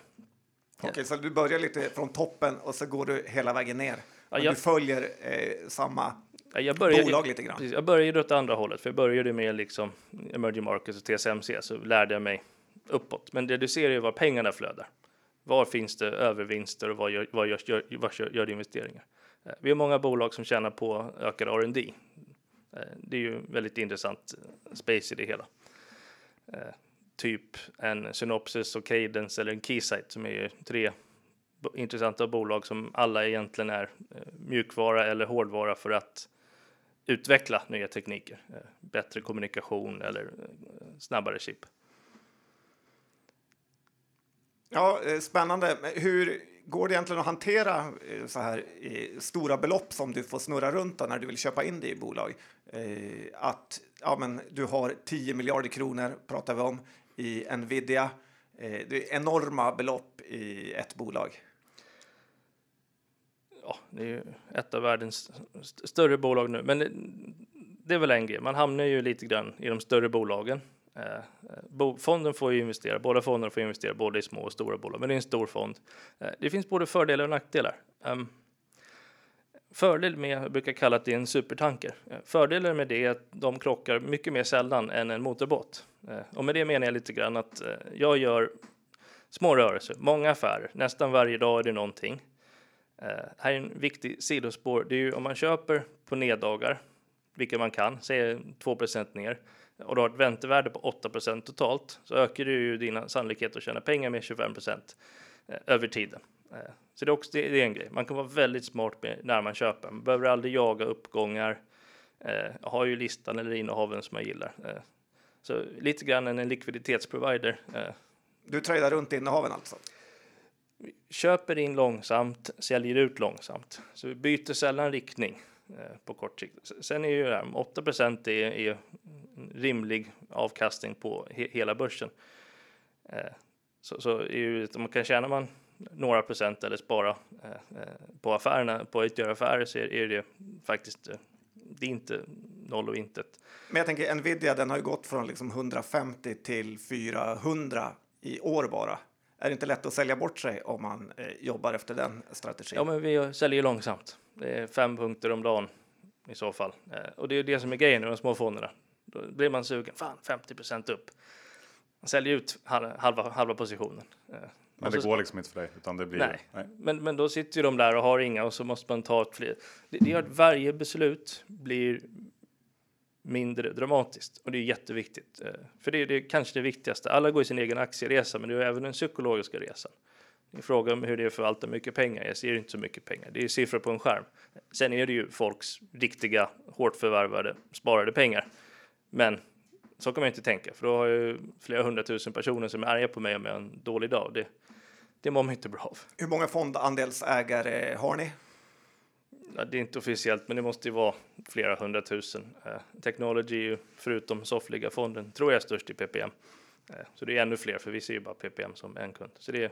Okej, okay, så du börjar lite från toppen och så går du hela vägen ner. Ja, jag, du följer eh, samma jag började, bolag lite grann. Precis, jag började åt andra hållet, för jag började med liksom emerging markets och TSMC, så lärde jag mig uppåt. Men det du ser är var pengarna flödar. Var finns det övervinster och vad gör, vad gör, vad gör, gör investeringar? Eh, vi har många bolag som tjänar på ökad R&D Eh, det är ju väldigt intressant space i det hela. Eh, typ en Synopsis och Cadence eller en Keysight som är ju tre intressanta bolag som alla egentligen är eh, mjukvara eller hårdvara för att utveckla nya tekniker, bättre kommunikation eller snabbare chip. Ja, spännande. Hur går det egentligen att hantera eh, så här stora belopp som du får snurra runt när du vill köpa in det i bolag? Eh, att ja, men du har 10 miljarder kronor, pratar vi om, i Nvidia. Eh, det är enorma belopp i ett bolag. Ja, det är ju ett av världens större bolag nu, men det är väl en grej. Man hamnar ju lite grann i de större bolagen Eh, fonden får ju investera, båda fonderna får investera både i små och stora bolag, men det är en stor fond. Eh, det finns både fördelar och nackdelar. Um, fördel med, jag brukar kalla det en supertanker. Eh, fördelen med det är att de krockar mycket mer sällan än en motorbåt. Eh, och med det menar jag lite grann att eh, jag gör små rörelser, många affärer, nästan varje dag är det någonting. Eh, här är en viktig sidospår, det är ju om man köper på neddagar, vilket man kan, säg 2% ner, och du har ett väntevärde på 8% totalt så ökar du ju dina sannolikheter att tjäna pengar med 25 eh, över tiden. Eh, så det är också det är en grej. Man kan vara väldigt smart när man köper. Man behöver aldrig jaga uppgångar. Eh, jag har ju listan eller innehaven som jag gillar. Så lite grann en likviditetsprovider. Du tradar runt innehaven alltså? Köper in långsamt, säljer ut långsamt. Så vi byter sällan riktning på kort sikt. Sen är ju det här, 8 är, är rimlig avkastning på he hela börsen. Eh, så, så ju, man kan tjäna man några procent eller spara eh, eh, på affärerna, på att göra affärer så är, är det faktiskt det är inte noll och intet. Men jag tänker Nvidia, den har ju gått från liksom 150 till 400 i år bara. Är det inte lätt att sälja bort sig om man eh, jobbar efter den strategin? Ja, men vi säljer långsamt. Det är fem punkter om dagen i så fall. Eh, och det är det som är grejen med de små fonderna. Då blir man sugen. Fan, 50 procent upp. Man säljer ut halva, halva positionen. Eh, men det går liksom inte för dig? Utan det blir, nej. nej. Men, men då sitter ju de där och har inga och så måste man ta ett fler. Det, det gör att varje beslut blir mindre dramatiskt och det är jätteviktigt. Eh, för det är, det är kanske det viktigaste. Alla går i sin egen aktieresa, men det är även den psykologiska resan. Det är fråga om hur det är att förvalta mycket pengar. Jag ser inte så mycket pengar. Det är siffror på en skärm. Sen är det ju folks riktiga, hårt förvärvade, sparade pengar. Men så kan man inte tänka, för då har jag flera hundratusen personer som är arga på mig om jag har en dålig dag. Det, det mår man inte bra av. Hur många fondandelsägare har ni? Ja, det är inte officiellt, men det måste ju vara flera hundratusen. Eh, Technology, förutom soffliga fonden, tror jag är störst i PPM. Eh, så det är ännu fler, för vi ser ju bara PPM som en kund. Så det är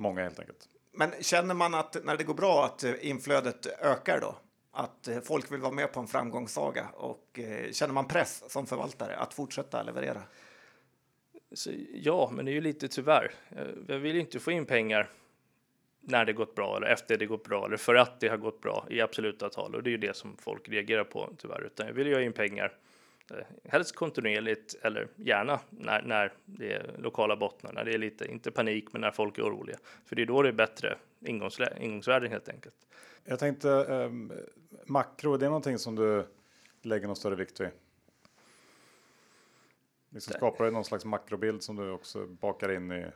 många helt enkelt. Men känner man att när det går bra att eh, inflödet ökar då? Att eh, folk vill vara med på en framgångssaga och eh, känner man press som förvaltare att fortsätta leverera? Så, ja, men det är ju lite tyvärr. Jag vill inte få in pengar när det gått bra eller efter det gått bra eller för att det har gått bra i absoluta tal och det är ju det som folk reagerar på tyvärr, utan jag vill ju ha in pengar Eh, helst kontinuerligt eller gärna när, när det är lokala bottnar, när det är lite, inte panik, men när folk är oroliga. För det är då det är bättre ingångsvärden helt enkelt. Jag tänkte eh, makro, det är någonting som du lägger någon större vikt vid? Liksom skapar du någon slags makrobild som du också bakar in i?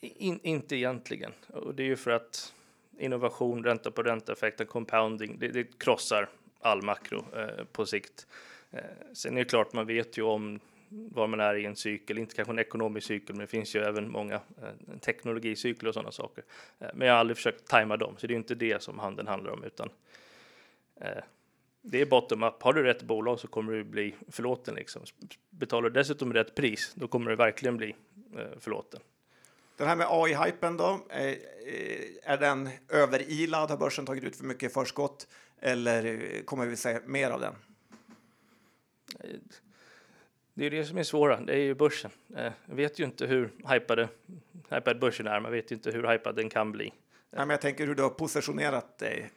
In, inte egentligen, och det är ju för att innovation, ränta på ränta effekten, compounding, det, det krossar all makro eh, på sikt. Eh, sen är det klart, man vet ju om var man är i en cykel, inte kanske en ekonomisk cykel, men det finns ju även många eh, teknologicykler och sådana saker. Eh, men jag har aldrig försökt tajma dem, så det är inte det som handeln handlar om, utan det är bottom up. Har du rätt bolag så kommer du bli förlåten. Liksom. Betalar du dessutom rätt pris, då kommer du verkligen bli förlåten. Den här med AI-hypen då, är den överilad? Har börsen tagit ut för mycket förskott? Eller kommer vi se mer av den? Det är det som är svåra, det är ju börsen. Jag vet ju inte hur hypade, hypad börsen är, man vet ju inte hur hypad den kan bli. Nej, men jag tänker hur du har positionerat dig,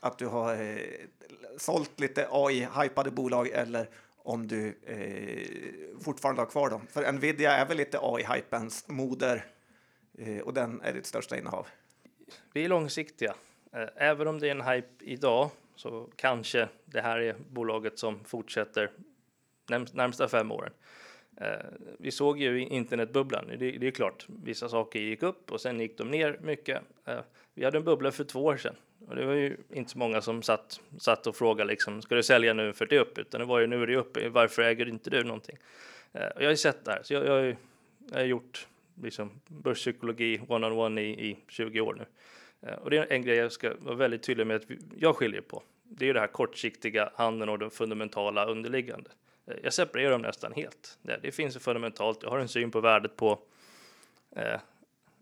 att du har eh, sålt lite AI-hypade bolag eller om du eh, fortfarande har kvar dem. För Nvidia är väl lite AI-hypens moder eh, och den är ditt största innehav. Vi är långsiktiga. Eh, även om det är en hype idag så kanske det här är bolaget som fortsätter närmsta fem åren. Eh, vi såg ju internetbubblan. Det, det är klart, vissa saker gick upp och sen gick de ner mycket. Eh, vi hade en bubbla för två år sedan och det var ju inte så många som satt, satt och frågade liksom, ska du sälja nu för det är upp? Utan det var ju nu är det upp, varför äger inte du någonting? Eh, och jag har ju sett det här, så jag, jag, jag har gjort liksom börspsykologi one-on-one i, i 20 år nu. Och det är en grej jag ska vara väldigt tydlig med att jag skiljer på. Det är ju det här kortsiktiga handeln och det fundamentala underliggande. Eh, jag separerar dem nästan helt. Det, det finns fundamentalt. Jag har en syn på värdet på eh,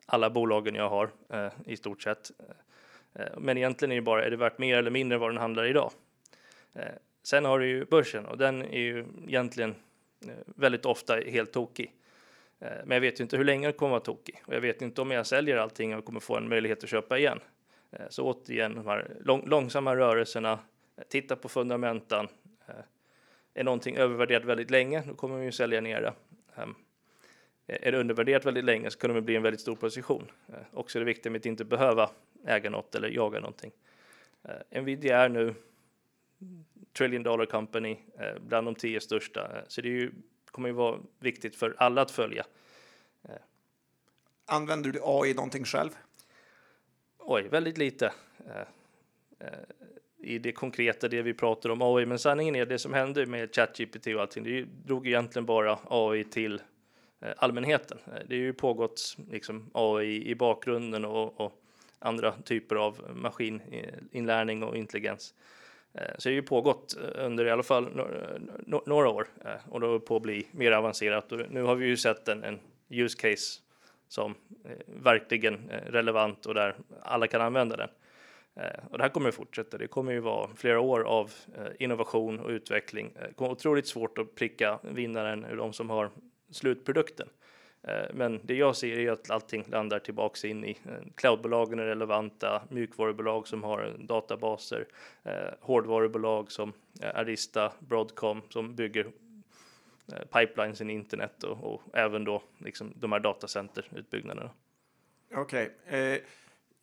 alla bolagen jag har eh, i stort sett. Eh, eh, men egentligen är det bara, är det värt mer eller mindre vad den handlar idag? Eh, sen har du ju börsen och den är ju egentligen eh, väldigt ofta helt tokig. Eh, men jag vet ju inte hur länge den kommer att vara tokig och jag vet inte om jag säljer allting och kommer få en möjlighet att köpa igen. Eh, så återigen, de här lång, långsamma rörelserna, titta på fundamentan, är någonting övervärderat väldigt länge, då kommer man ju sälja ner det. Um, är det undervärderat väldigt länge så kan det bli en väldigt stor position. Uh, också det viktiga med att inte behöva äga något eller jaga någonting. Uh, Nvidia är nu trillion dollar company, uh, bland de tio största, så det är ju, kommer ju vara viktigt för alla att följa. Använder du AI någonting själv? Oj, väldigt lite i det konkreta, det vi pratar om AI. Men sanningen är det som hände med ChatGPT och allting, det drog egentligen bara AI till eh, allmänheten. Eh, det har ju pågått liksom AI i bakgrunden och, och andra typer av maskininlärning eh, och intelligens. Så det har ju pågått under i alla fall några år och det håller på att bli mer avancerat. Och nu har vi ju sett en, en use case som verkligen relevant och där alla kan använda den. Eh, och det här kommer att fortsätta. Det kommer ju vara flera år av eh, innovation och utveckling. Eh, det kommer otroligt svårt att pricka vinnaren ur de som har slutprodukten. Men det jag ser är att allting landar tillbaks in i cloudbolagen är relevanta, mjukvarubolag som har databaser, hårdvarubolag som Arista, Broadcom som bygger pipelines in internet och, och även då liksom de här datacenterutbyggnaderna. Okej. Okay. Eh,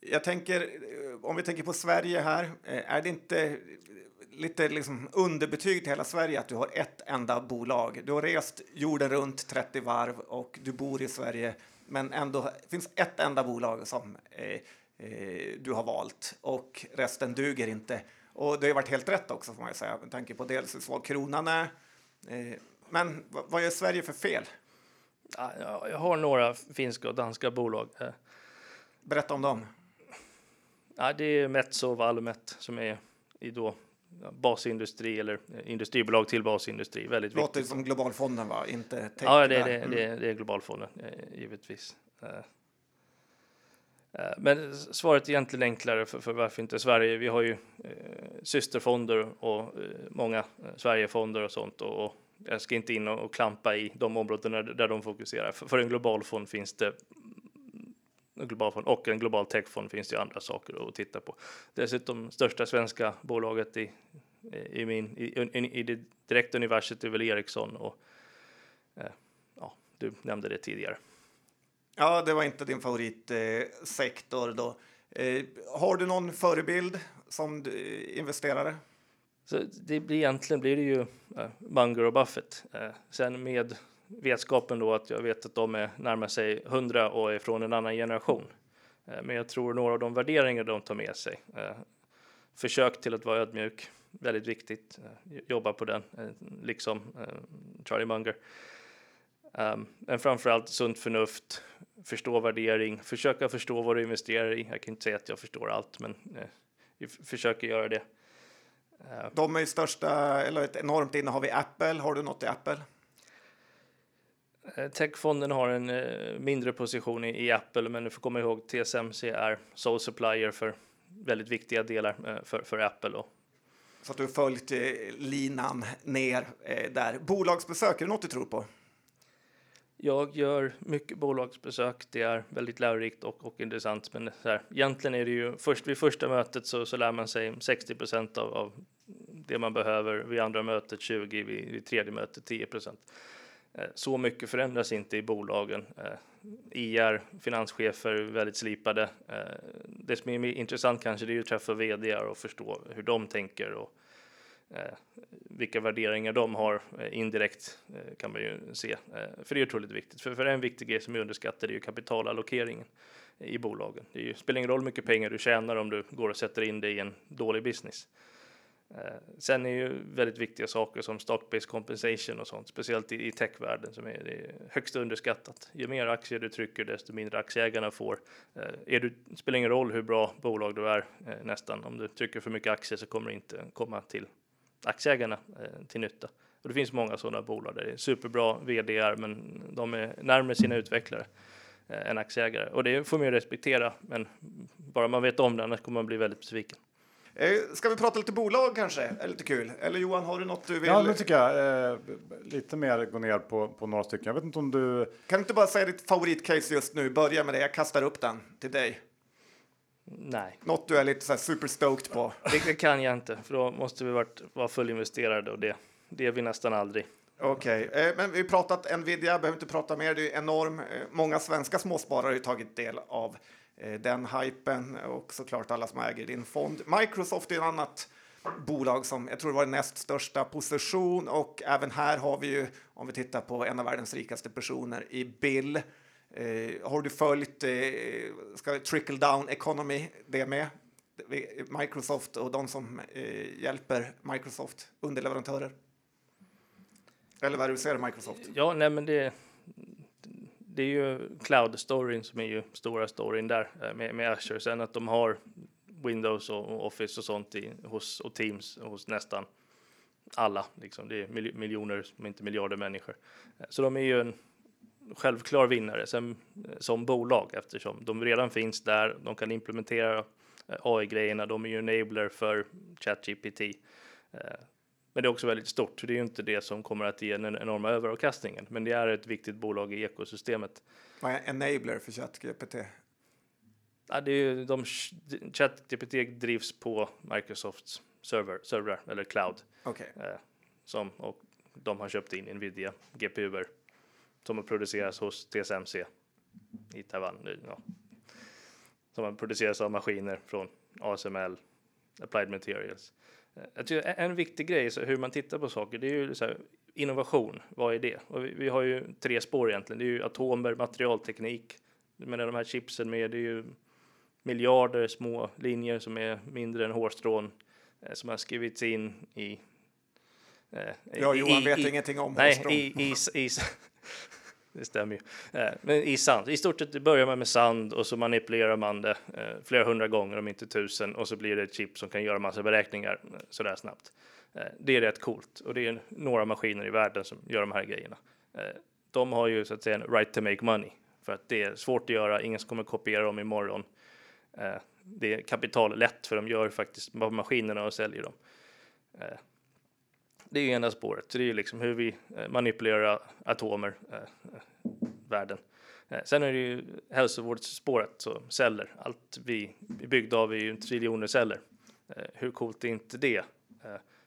jag tänker, eh, om vi tänker på Sverige här, eh, är det inte lite liksom underbetyg till hela Sverige att du har ett enda bolag? Du har rest jorden runt 30 varv och du bor i Sverige, men ändå finns ett enda bolag som eh, eh, du har valt och resten duger inte. Och det har varit helt rätt också får man säga med tanke på dels hur svag kronan är. Eh, men vad gör Sverige för fel? Jag har några finska och danska bolag. Berätta om dem. Ja, det är Metso och Valmet som är i då basindustri eller eh, industribolag till basindustri. Väldigt Låter viktigt. som Globalfonden va? Inte tech Ja, det, det, mm. det, det är Globalfonden eh, givetvis. Eh, men svaret är egentligen enklare för, för varför inte Sverige. Vi har ju eh, systerfonder och eh, många Sverigefonder och sånt och, och jag ska inte in och, och klampa i de områden där, där de fokuserar. För, för en global fond finns det en global fond och en global techfond finns det ju andra saker att titta på. Dessutom största svenska bolaget i, i, min, i, i det direkta universet är väl Ericsson och eh, ja, du nämnde det tidigare. Ja, det var inte din favoritsektor eh, då. Eh, har du någon förebild som investerare? Så det blir egentligen blir det ju eh, Munger och Buffett. Eh, sen med vetskapen då att jag vet att de är närmar sig 100 och är från en annan generation. Eh, men jag tror några av de värderingar de tar med sig. Eh, försök till att vara ödmjuk, väldigt viktigt. Eh, jobba på den, liksom Charlie Munger. Ehm, men framförallt sunt förnuft, förstå värdering, försöka förstå vad du investerar i. Jag kan inte säga att jag förstår allt, men vi försöker göra det. Ehm. De är ju största, eller ett enormt innehav i Apple. Har du något i Apple? Eh, techfonden har en eh, mindre position i, i, Apple, men du får komma ihåg TSMC är sole supplier för väldigt viktiga delar eh, för, för Apple. Och... Så att du har följt linan ner där. Bolagsbesök, är det något du tror på? Jag gör mycket bolagsbesök. Det är väldigt lärorikt och, och intressant. Men så här, egentligen är det ju först vid första mötet så, så lär man sig 60 procent av, av, det man behöver. Vid andra mötet 20, vid, vid tredje mötet 10 procent. Eh, så mycket förändras inte i bolagen. Eh, IR, finanschefer, väldigt slipade. Eh, det som är intressant kanske det är att träffa vd och förstå hur de tänker och vilka värderingar de har indirekt kan man ju se. För det är otroligt viktigt. För, för en viktig grej som är underskattad är ju kapitalallokeringen i bolagen. Det spelar ingen roll hur mycket pengar du tjänar om du går och sätter in det i en dålig business. Eh, sen är ju väldigt viktiga saker som stock-based compensation och sånt, speciellt i, i techvärlden som är, är högst underskattat. Ju mer aktier du trycker, desto mindre aktieägarna får. Eh, är du, spelar ingen roll hur bra bolag du är eh, nästan. Om du trycker för mycket aktier så kommer det inte komma till aktieägarna eh, till nytta. Och det finns många sådana bolag där det är superbra vdar, men de är närmare sina utvecklare eh, än aktieägare. Och det får man ju respektera, men bara man vet om det, annars kommer man bli väldigt besviken. Eh, ska vi prata lite bolag kanske? Är lite kul. Eller Johan, har du något du vill? Ja, det tycker jag. Eh, lite mer gå ner på, på några stycken. Jag vet inte om du... Kan du inte bara säga ditt favoritcase just nu? Börja med det. Jag kastar upp den till dig. Nej. Något du är lite så här superstoked på? Det, kan jag inte, för då måste vi varit, vara fullinvesterade och det, det är vi nästan aldrig. Okej, okay. eh, men vi har pratat Nvidia, behöver inte prata mer. Det är enorm. Eh, många svenska småsparare har ju tagit del av Eh, den hypen och såklart alla som äger din fond. Microsoft är ett annat bolag som jag tror var den näst största position och även här har vi ju, om vi tittar på en av världens rikaste personer i Bill. Eh, har du följt eh, ska trickle down economy det med? Microsoft och de som eh, hjälper Microsoft, underleverantörer? Eller vad är det du ser Microsoft? Ja, nej men det det är ju cloud-storyn som är ju stora storyn där eh, med, med Azure. Sen att de har Windows och Office och sånt i, hos, och Teams hos nästan alla. Liksom. Det är miljoner, om inte miljarder människor. Eh, så de är ju en självklar vinnare sen, eh, som bolag eftersom de redan finns där. De kan implementera AI-grejerna, de är ju enabler för ChatGPT. Eh, men det är också väldigt stort, så det är ju inte det som kommer att ge den enorma överavkastningen. Men det är ett viktigt bolag i ekosystemet. Vad är enabler för ChatGPT? Ja, det är ju de, ChatGPT drivs på Microsofts server, servrar eller cloud. Okay. Eh, som, och de har köpt in Nvidia GPUer som har producerats hos TSMC i Taiwan. Ja. Som producerats av maskiner från ASML, Applied Materials. Jag tycker en viktig grej, så hur man tittar på saker, det är ju så här, innovation. Vad är det? Och vi, vi, har ju tre spår egentligen. Det är ju atomer, materialteknik. Men de här chipsen med, det är ju miljarder små linjer som är mindre än hårstrån eh, som har skrivits in i Eh, ja, Johan i, vet i, ingenting om Nej, i, i, i, [laughs] det stämmer ju. Eh, men i sand, i stort sett börjar man med sand och så manipulerar man det eh, flera hundra gånger, om inte tusen, och så blir det ett chip som kan göra massa beräkningar eh, sådär snabbt. Det är rätt coolt och det är några maskiner i världen som gör de här grejerna. De har ju så att säga en right to make money för att det är svårt att göra. Ingen kommer kopiera dem imorgon. Det är kapital lätt för de gör faktiskt maskinerna och säljer dem det är ju ena spåret. Så det är ju liksom hur vi eh, manipulerar atomer, eh, eh, världen. Eh, sen är det ju hälsovårdsspåret, så celler. Allt vi är byggda av är ju triljoner celler. Eh, hur coolt är inte det?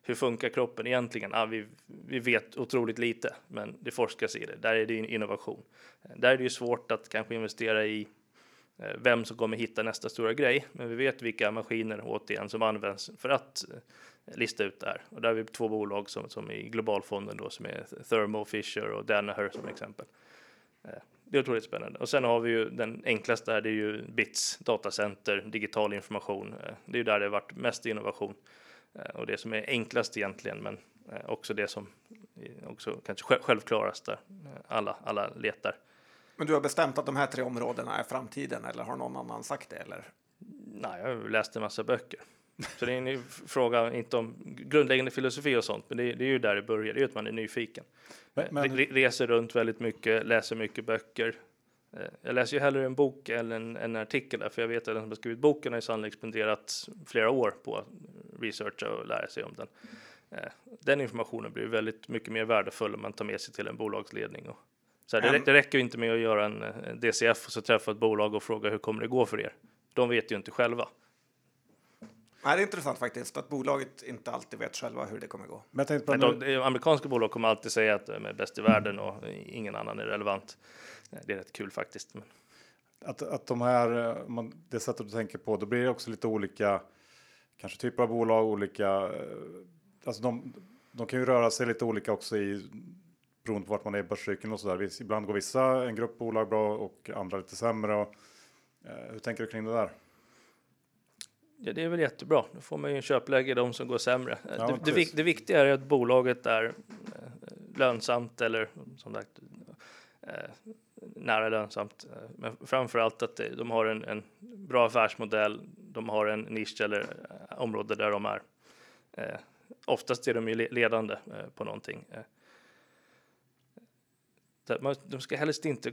Hur funkar kroppen egentligen? Ah, vi, vi vet otroligt lite, men det forskas i det. Där är det innovation. Där är det ju svårt att kanske investera i Eh, vem som kommer hitta nästa stora grej, men vi vet vilka maskiner återigen som används för att eh, lista ut det här. Och där har vi två bolag som, som i globalfonden då som är Thermo Fisher och Danaher som exempel. Eh, det är otroligt spännande. Och sen har vi ju den enklaste här, det är ju BITS, datacenter, digital information. Det är ju där det har varit mest innovation och det som är enklast egentligen, men också det som också kanske självklarast där alla, alla letar. Men du har bestämt att de här tre områdena är framtiden eller har någon annan sagt det eller? Nej, jag har läst en massa böcker. Så det är en fråga, inte om grundläggande filosofi och sånt, men det är, det är ju där det börjar, det är att man är nyfiken. Men, men... Reser runt väldigt mycket, läser mycket böcker. Eh, jag läser ju hellre en bok än en, en artikel där, för jag vet att den som har skrivit boken har sannolikt spenderat flera år på att researcha och lära sig om den. Eh, den informationen blir väldigt mycket mer värdefull om man tar med sig till en bolagsledning. Och, så här, det, det räcker inte med att göra en DCF och så träffa ett bolag och fråga hur kommer det gå för er? De vet ju inte själva. Nej, det är intressant faktiskt att bolaget inte alltid vet själva hur det kommer gå. Men jag på Men de, amerikanska bolag kommer alltid säga att de är bäst i världen och ingen annan är relevant. Det är rätt kul faktiskt. Men... Att, att de här, man, det sättet du tänker på, då blir det också lite olika kanske typer av bolag, olika, eh, alltså de, de kan ju röra sig lite olika också i beroende på vart man är i börscykeln och så där. Ibland går vissa, en grupp bolag bra och andra lite sämre. Och, eh, hur tänker du kring det där? Ja, det är väl jättebra. Då får man ju en köpläge de som går sämre. Ja, det, det, det, viktiga är att bolaget är eh, lönsamt eller som sagt eh, nära lönsamt. Eh, men framför allt att de har en, en, bra affärsmodell. De har en nisch eller område där de är. Oftast är de ju ledande på någonting. De ska helst inte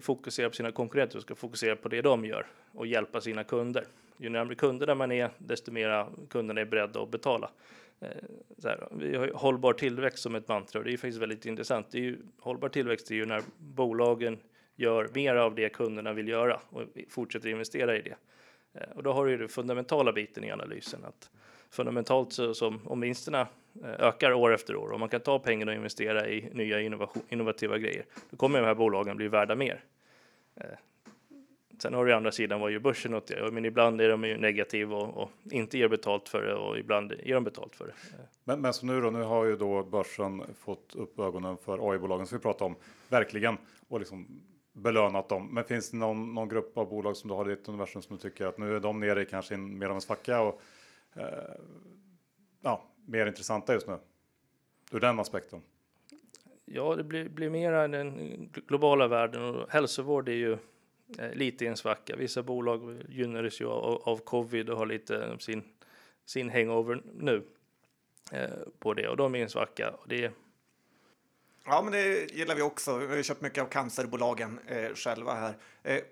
fokusera på sina konkurrenter, de ska fokusera på det de gör och hjälpa sina kunder ju närmare kunderna man är, desto mer kunderna är beredda att betala. Eh, här, vi har hållbar tillväxt som ett mantra och det är ju faktiskt väldigt intressant. Det är ju, hållbar tillväxt är ju när bolagen gör mer av det kunderna vill göra och fortsätter investera i det. Eh, och då har du ju den fundamentala biten i analysen att fundamentalt så som om vinsterna eh, ökar år efter år och man kan ta pengarna och investera i nya innovativa grejer, då kommer de här bolagen bli värda mer. Eh, sen har du andra sidan vad gör börsen åt det? Men ibland är de ju negativa och, och, inte ger betalt för det och ibland ger de betalt för det. Men, men så nu då, nu har ju då börsen fått upp ögonen för AI-bolagen som vi pratar om, verkligen, och liksom belönat dem. Men finns det någon, någon grupp av bolag som du har i ditt universum som du tycker att nu är de nere i kanske mer av en svacka och ja, mer intressanta just nu? Ur den aspekten? Ja, det blir, blir mera den globala världen och hälsovård är ju Eh, lite i en svacka. Vissa bolag gynnades ju av, av covid och har lite sin, sin hangover nu eh, på det och de är i en svacka. Och det Ja, men det gillar vi också. Vi har köpt mycket av cancerbolagen eh, själva här. Eh,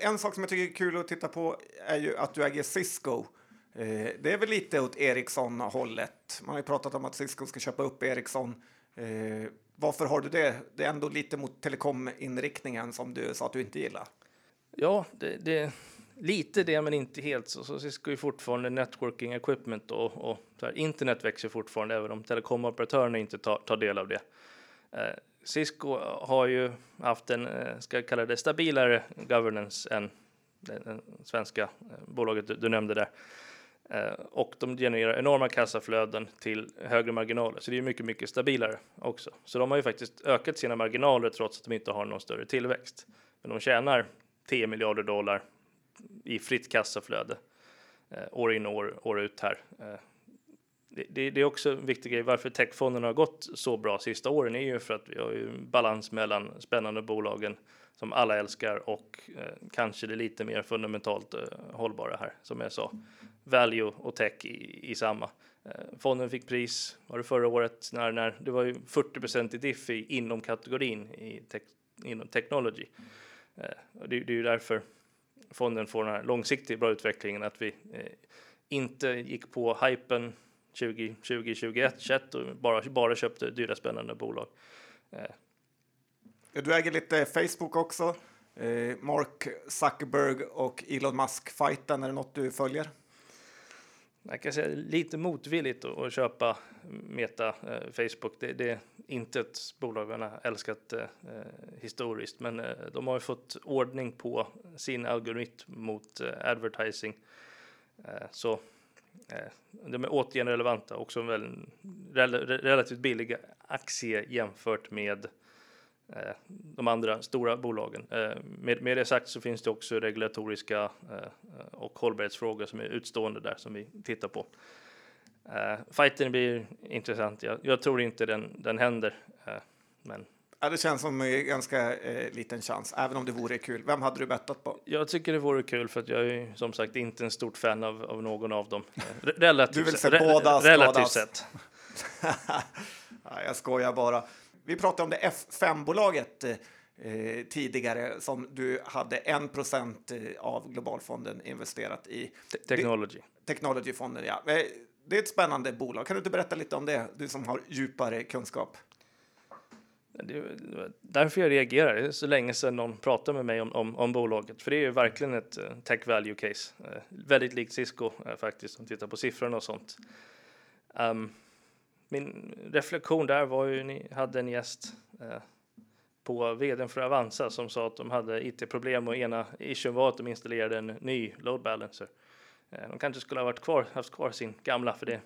En sak som jag tycker är kul att titta på är ju att du äger Cisco. Eh, det är väl lite åt Ericsson-hållet. Man har ju pratat om att Cisco ska köpa upp Ericsson. Eh, varför har du det? Det är ändå lite mot telekom-inriktningen som du sa att du inte gillar. Ja, det, det lite det, men inte helt. Så, så Cisco är fortfarande networking equipment och, och här, internet växer fortfarande, även om telekomoperatörerna inte tar, tar del av det. Eh, Cisco har ju haft en, eh, ska jag kalla det, stabilare governance än det svenska eh, bolaget du, du nämnde där. Eh, och de genererar enorma kassaflöden till högre marginaler, så det är mycket, mycket stabilare också. Så de har ju faktiskt ökat sina marginaler trots att de inte har någon större tillväxt. Men de tjänar 10 miljarder dollar i fritt kassaflöde eh, år in och år, år ut här. Eh, det, det, det, är också en viktig grej varför techfonderna har gått så bra sista åren är ju för att vi har ju balans mellan spännande bolagen som alla älskar och eh, kanske det lite mer fundamentalt eh, hållbara här som jag sa. Value och tech i, i samma. Eh, fonden fick pris, var det förra året, när, när det var ju 40 i diff inom kategorin i tech, inom technology. Eh, det, det är ju därför fonden får den här långsiktigt bra utvecklingen att vi eh, inte gick på hypen 2020, 2021, 2021 och bara, bara köpte dyra spännande bolag. Eh. Du äger lite Facebook också. Eh, Mark Zuckerberg och Elon Musk-fighten, är det något du följer? Jag kan säga lite motvilligt att köpa Meta, eh, Facebook. Det, det, är inte ett bolag jag har älskat eh, eh, historiskt, men eh, de har ju fått ordning på sin algoritm mot eh, advertising. Eh, så eh, de är återigen relevanta, också en väl, rel relativt billig aktie jämfört med Eh, de andra stora bolagen. Eh, med, med det sagt så finns det också regulatoriska eh, och hållbarhetsfrågor som är utstående där som vi tittar på. Fighten blir intressant. Jag, jag tror inte den, den händer, men Ja, det känns som en ganska eh, liten chans, även om det vore kul. Vem hade du bettat på? Jag tycker det vore kul för att jag är som sagt inte en stort fan av, av någon av dem. Relativt, du vill se båda relativt sett. [laughs] ja, jag skojar bara vi pratade om det F5-bolaget eh, tidigare som du hade 1 procent eh, av Globalfonden investerat i. Technology. Technologyfonden, ja. Eh, det är ett spännande bolag. Kan du inte berätta lite om det, du som har djupare kunskap? Det är därför jag reagerar. Det är så länge sedan någon pratade med mig om, om, om bolaget. För det är ju verkligen ett uh, tech value case. Väldigt likt Cisco faktiskt, om tittar på siffrorna och sånt. Um, min reflektion där var ju, ni hade en gäst eh, på vdn för Avanza som sa att de hade IT-problem och ena issuen var att de installerade en ny load balancer. Eh, de kanske skulle ha varit kvar, haft kvar sin gamla, för det,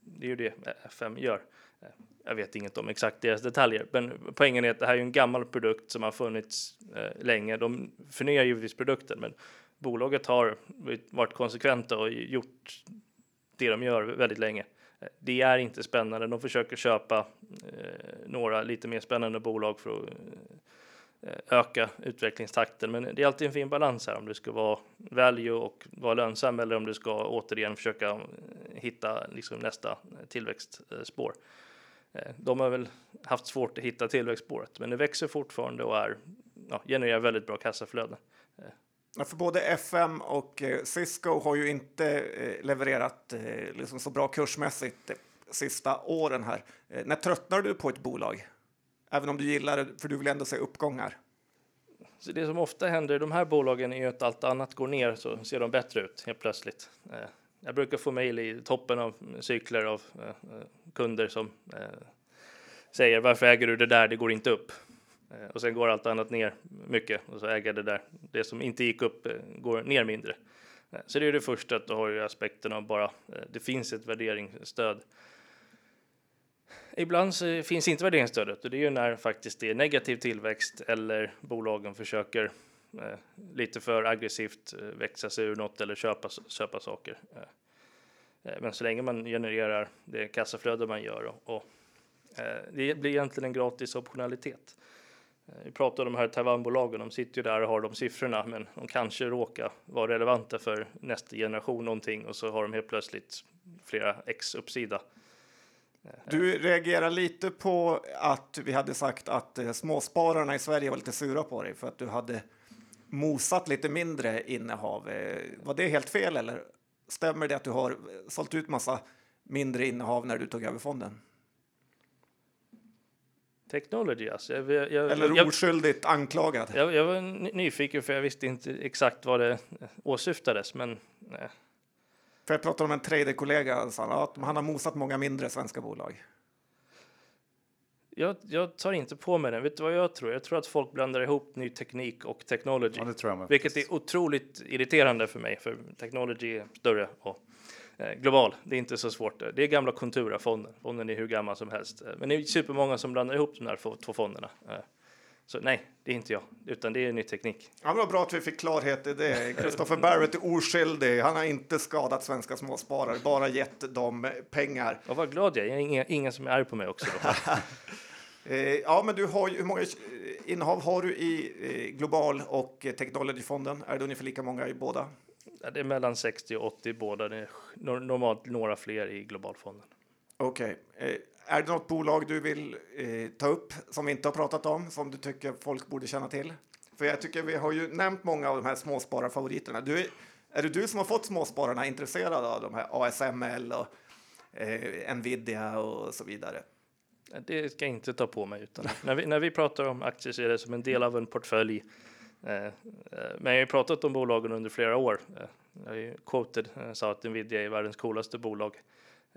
det är ju det FM gör. Eh, jag vet inget om exakt deras detaljer, men poängen är att det här är en gammal produkt som har funnits eh, länge. De förnyar givetvis produkten, men bolaget har varit konsekventa och gjort det de gör väldigt länge. Det är inte spännande. De försöker köpa eh, några lite mer spännande bolag för att eh, öka utvecklingstakten. Men det är alltid en fin balans här om du ska vara value och vara lönsam eller om du ska återigen försöka eh, hitta liksom nästa tillväxtspår. Eh, de har väl haft svårt att hitta tillväxtspåret, men det växer fortfarande och är, ja, genererar väldigt bra kassaflöden. Eh, Ja, för både FM och eh, Cisco har ju inte eh, levererat eh, liksom så bra kursmässigt de sista åren här. När tröttnar du på ett bolag? Även om du gillar det, för du vill ändå se uppgångar. Så det som ofta händer i de här bolagen är ju att allt annat går ner så ser de bättre ut helt plötsligt. Jag brukar få mejl i toppen av cykler av kunder som säger varför äger du det där? Det går inte upp. Eh, och sen går allt annat ner mycket och så äger det där. Det som inte gick upp eh, går ner mindre. Eh, så det är det första att du har ju aspekten av bara eh, det finns ett värderingsstöd. Ibland så finns inte värderingsstödet och det är ju när faktiskt det är negativ tillväxt eller bolagen försöker eh, lite för aggressivt eh, växa sig ur något eller köpa, köpa saker. Eh, eh, men så länge man genererar det kassaflöde man gör och, och eh, det blir egentligen en gratis optionalitet. Eh, vi pratar om de här Taiwanbolagen, de sitter ju där och har de siffrorna, men de kanske råkar vara relevanta för nästa generation någonting och så har de helt plötsligt flera X uppsida. Eh, du reagerar lite på att vi hade sagt att eh, småspararna i Sverige var lite sura på dig för att du hade mosat lite mindre innehav. Var det helt fel eller stämmer det att du har sålt ut massa mindre innehav när du tog över fonden? Technology alltså. Jag, jag, Eller jag, oskyldigt anklagad? Jag, jag var nyfiken för jag visste inte exakt vad det åsyftades, men nej. För jag pratade om en traderkollega som sa att han har mosat många mindre svenska bolag. Jag, jag, tar inte på mig den. Vet du vad jag tror? Jag tror att folk blandar ihop ny teknik och technology. Ja, det tror jag med, vilket är otroligt irriterande för mig, för technology är större och global. Det är inte så svårt. Det är gamla Contura-fonden. Fonden är hur gammal som helst. Men det är supermånga som blandar ihop de här två fonderna. Eh, så nej, det är inte jag, utan det är ny teknik. Ja, men bra att vi fick klarhet i det. Christopher Barrett är oskyldig. Han har inte skadat svenska småsparare, bara gett dem pengar. Och vad glad jag är. Inga, ingen som är arg på mig också. [laughs] eh, ja, men du har ju, hur många innehav har du i eh, Global och Technologyfonden? Är det ungefär lika många i båda? Det är mellan 60 och 80 i båda. Det är normalt några fler i Globalfonden. Okej. Okay. Eh, är det något bolag du vill eh, ta upp som vi inte har pratat om, som du tycker folk borde känna till? För jag tycker vi har ju nämnt många av de här småspararfavoriterna. Du, är det du som har fått småspararna intresserade av de här ASML och eh, Nvidia och så vidare? Det ska jag inte ta på mig. Utan när, vi, när vi pratar om aktier så är det som en del av en portfölj. Eh, eh, men jag har ju pratat om bolagen under flera år. Eh, jag har ju quoted, sa att Nvidia är världens coolaste bolag.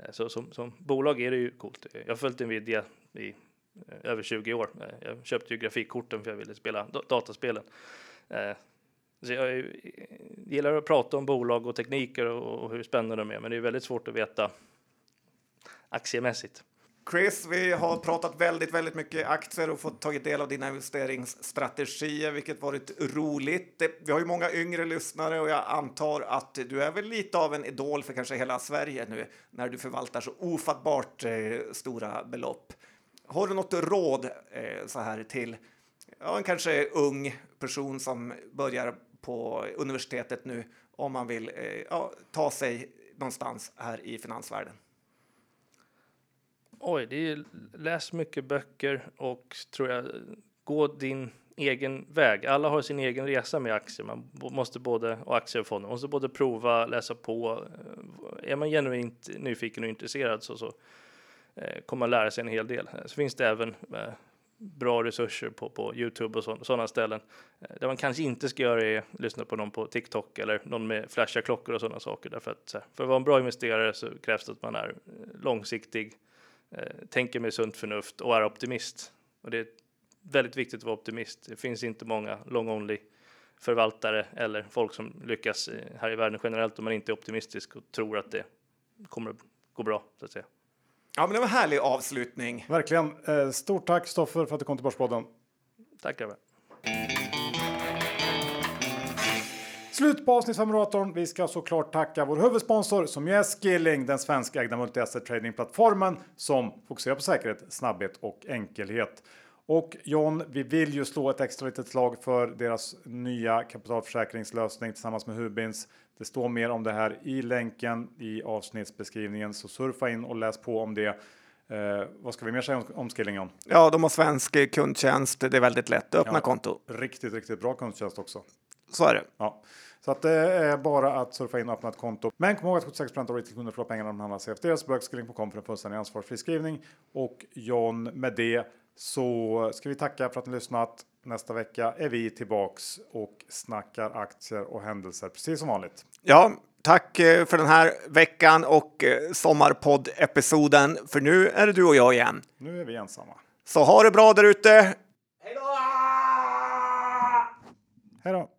Så som, som bolag är det ju coolt. Jag har följt Nvidia i över 20 år. Jag köpte ju grafikkorten för jag ville spela dataspelen. Så jag gillar att prata om bolag och tekniker och hur spännande de är, men det är väldigt svårt att veta aktiemässigt. Chris, vi har pratat väldigt, väldigt mycket aktier och fått tagit del av dina investeringsstrategier, vilket varit roligt. Vi har ju många yngre lyssnare och jag antar att du är väl lite av en idol för kanske hela Sverige nu när du förvaltar så ofattbart eh, stora belopp. Har du något råd eh, så här till ja, en kanske ung person som börjar på universitetet nu om man vill eh, ja, ta sig någonstans här i finansvärlden? Oj, det är läs mycket böcker och tror jag gå din egen väg. Alla har sin egen resa med aktier. Man måste både och aktier och fonder. Man måste både prova, läsa på. Eh, är man genuint nyfiken och intresserad så, så eh, kommer man lära sig en hel del. Eh, så finns det även eh, bra resurser på, på Youtube och sådana ställen. Eh, det man kanske inte ska göra är att lyssna på någon på TikTok eller någon med flashiga klockor och sådana saker. Därför att för att vara en bra investerare så krävs det att man är eh, långsiktig tänker med sunt förnuft och är optimist. Och det är väldigt viktigt att vara optimist. Det finns inte många long only förvaltare eller folk som lyckas här i världen generellt om man inte är optimistisk och tror att det kommer att gå bra så att säga. Ja, men det var en härlig avslutning. Verkligen. Eh, stort tack Stoffer för att du kom till Börspodden. Tack grabbar. Slut på avsnittsfamuratorn. Vi ska såklart tacka vår huvudsponsor som är Skilling, den svenskägda multi-asset tradingplattformen som fokuserar på säkerhet, snabbhet och enkelhet. Och John, vi vill ju slå ett extra litet slag för deras nya kapitalförsäkringslösning tillsammans med Hubins. Det står mer om det här i länken i avsnittsbeskrivningen, så surfa in och läs på om det. Eh, vad ska vi mer säga om, om Skilling? Ja, de har svensk kundtjänst. Det är väldigt lätt att öppna ja, konto. Riktigt, riktigt bra kundtjänst också. Så är det. Ja. Så att det är bara att surfa in och öppna ett konto. Men kom ihåg att 76 av retailkunder förlorar pengarna när de handlar CFDs. Bögskilling.com för en fullständig ansvarsfri skrivning. Och John, med det så ska vi tacka för att ni lyssnat. Nästa vecka är vi tillbaks och snackar aktier och händelser precis som vanligt. Ja, tack eh, för den här veckan och eh, sommarpodd-episoden. För nu är det du och jag igen. Nu är vi ensamma. Så ha det bra där ute. Hej då! Hej då!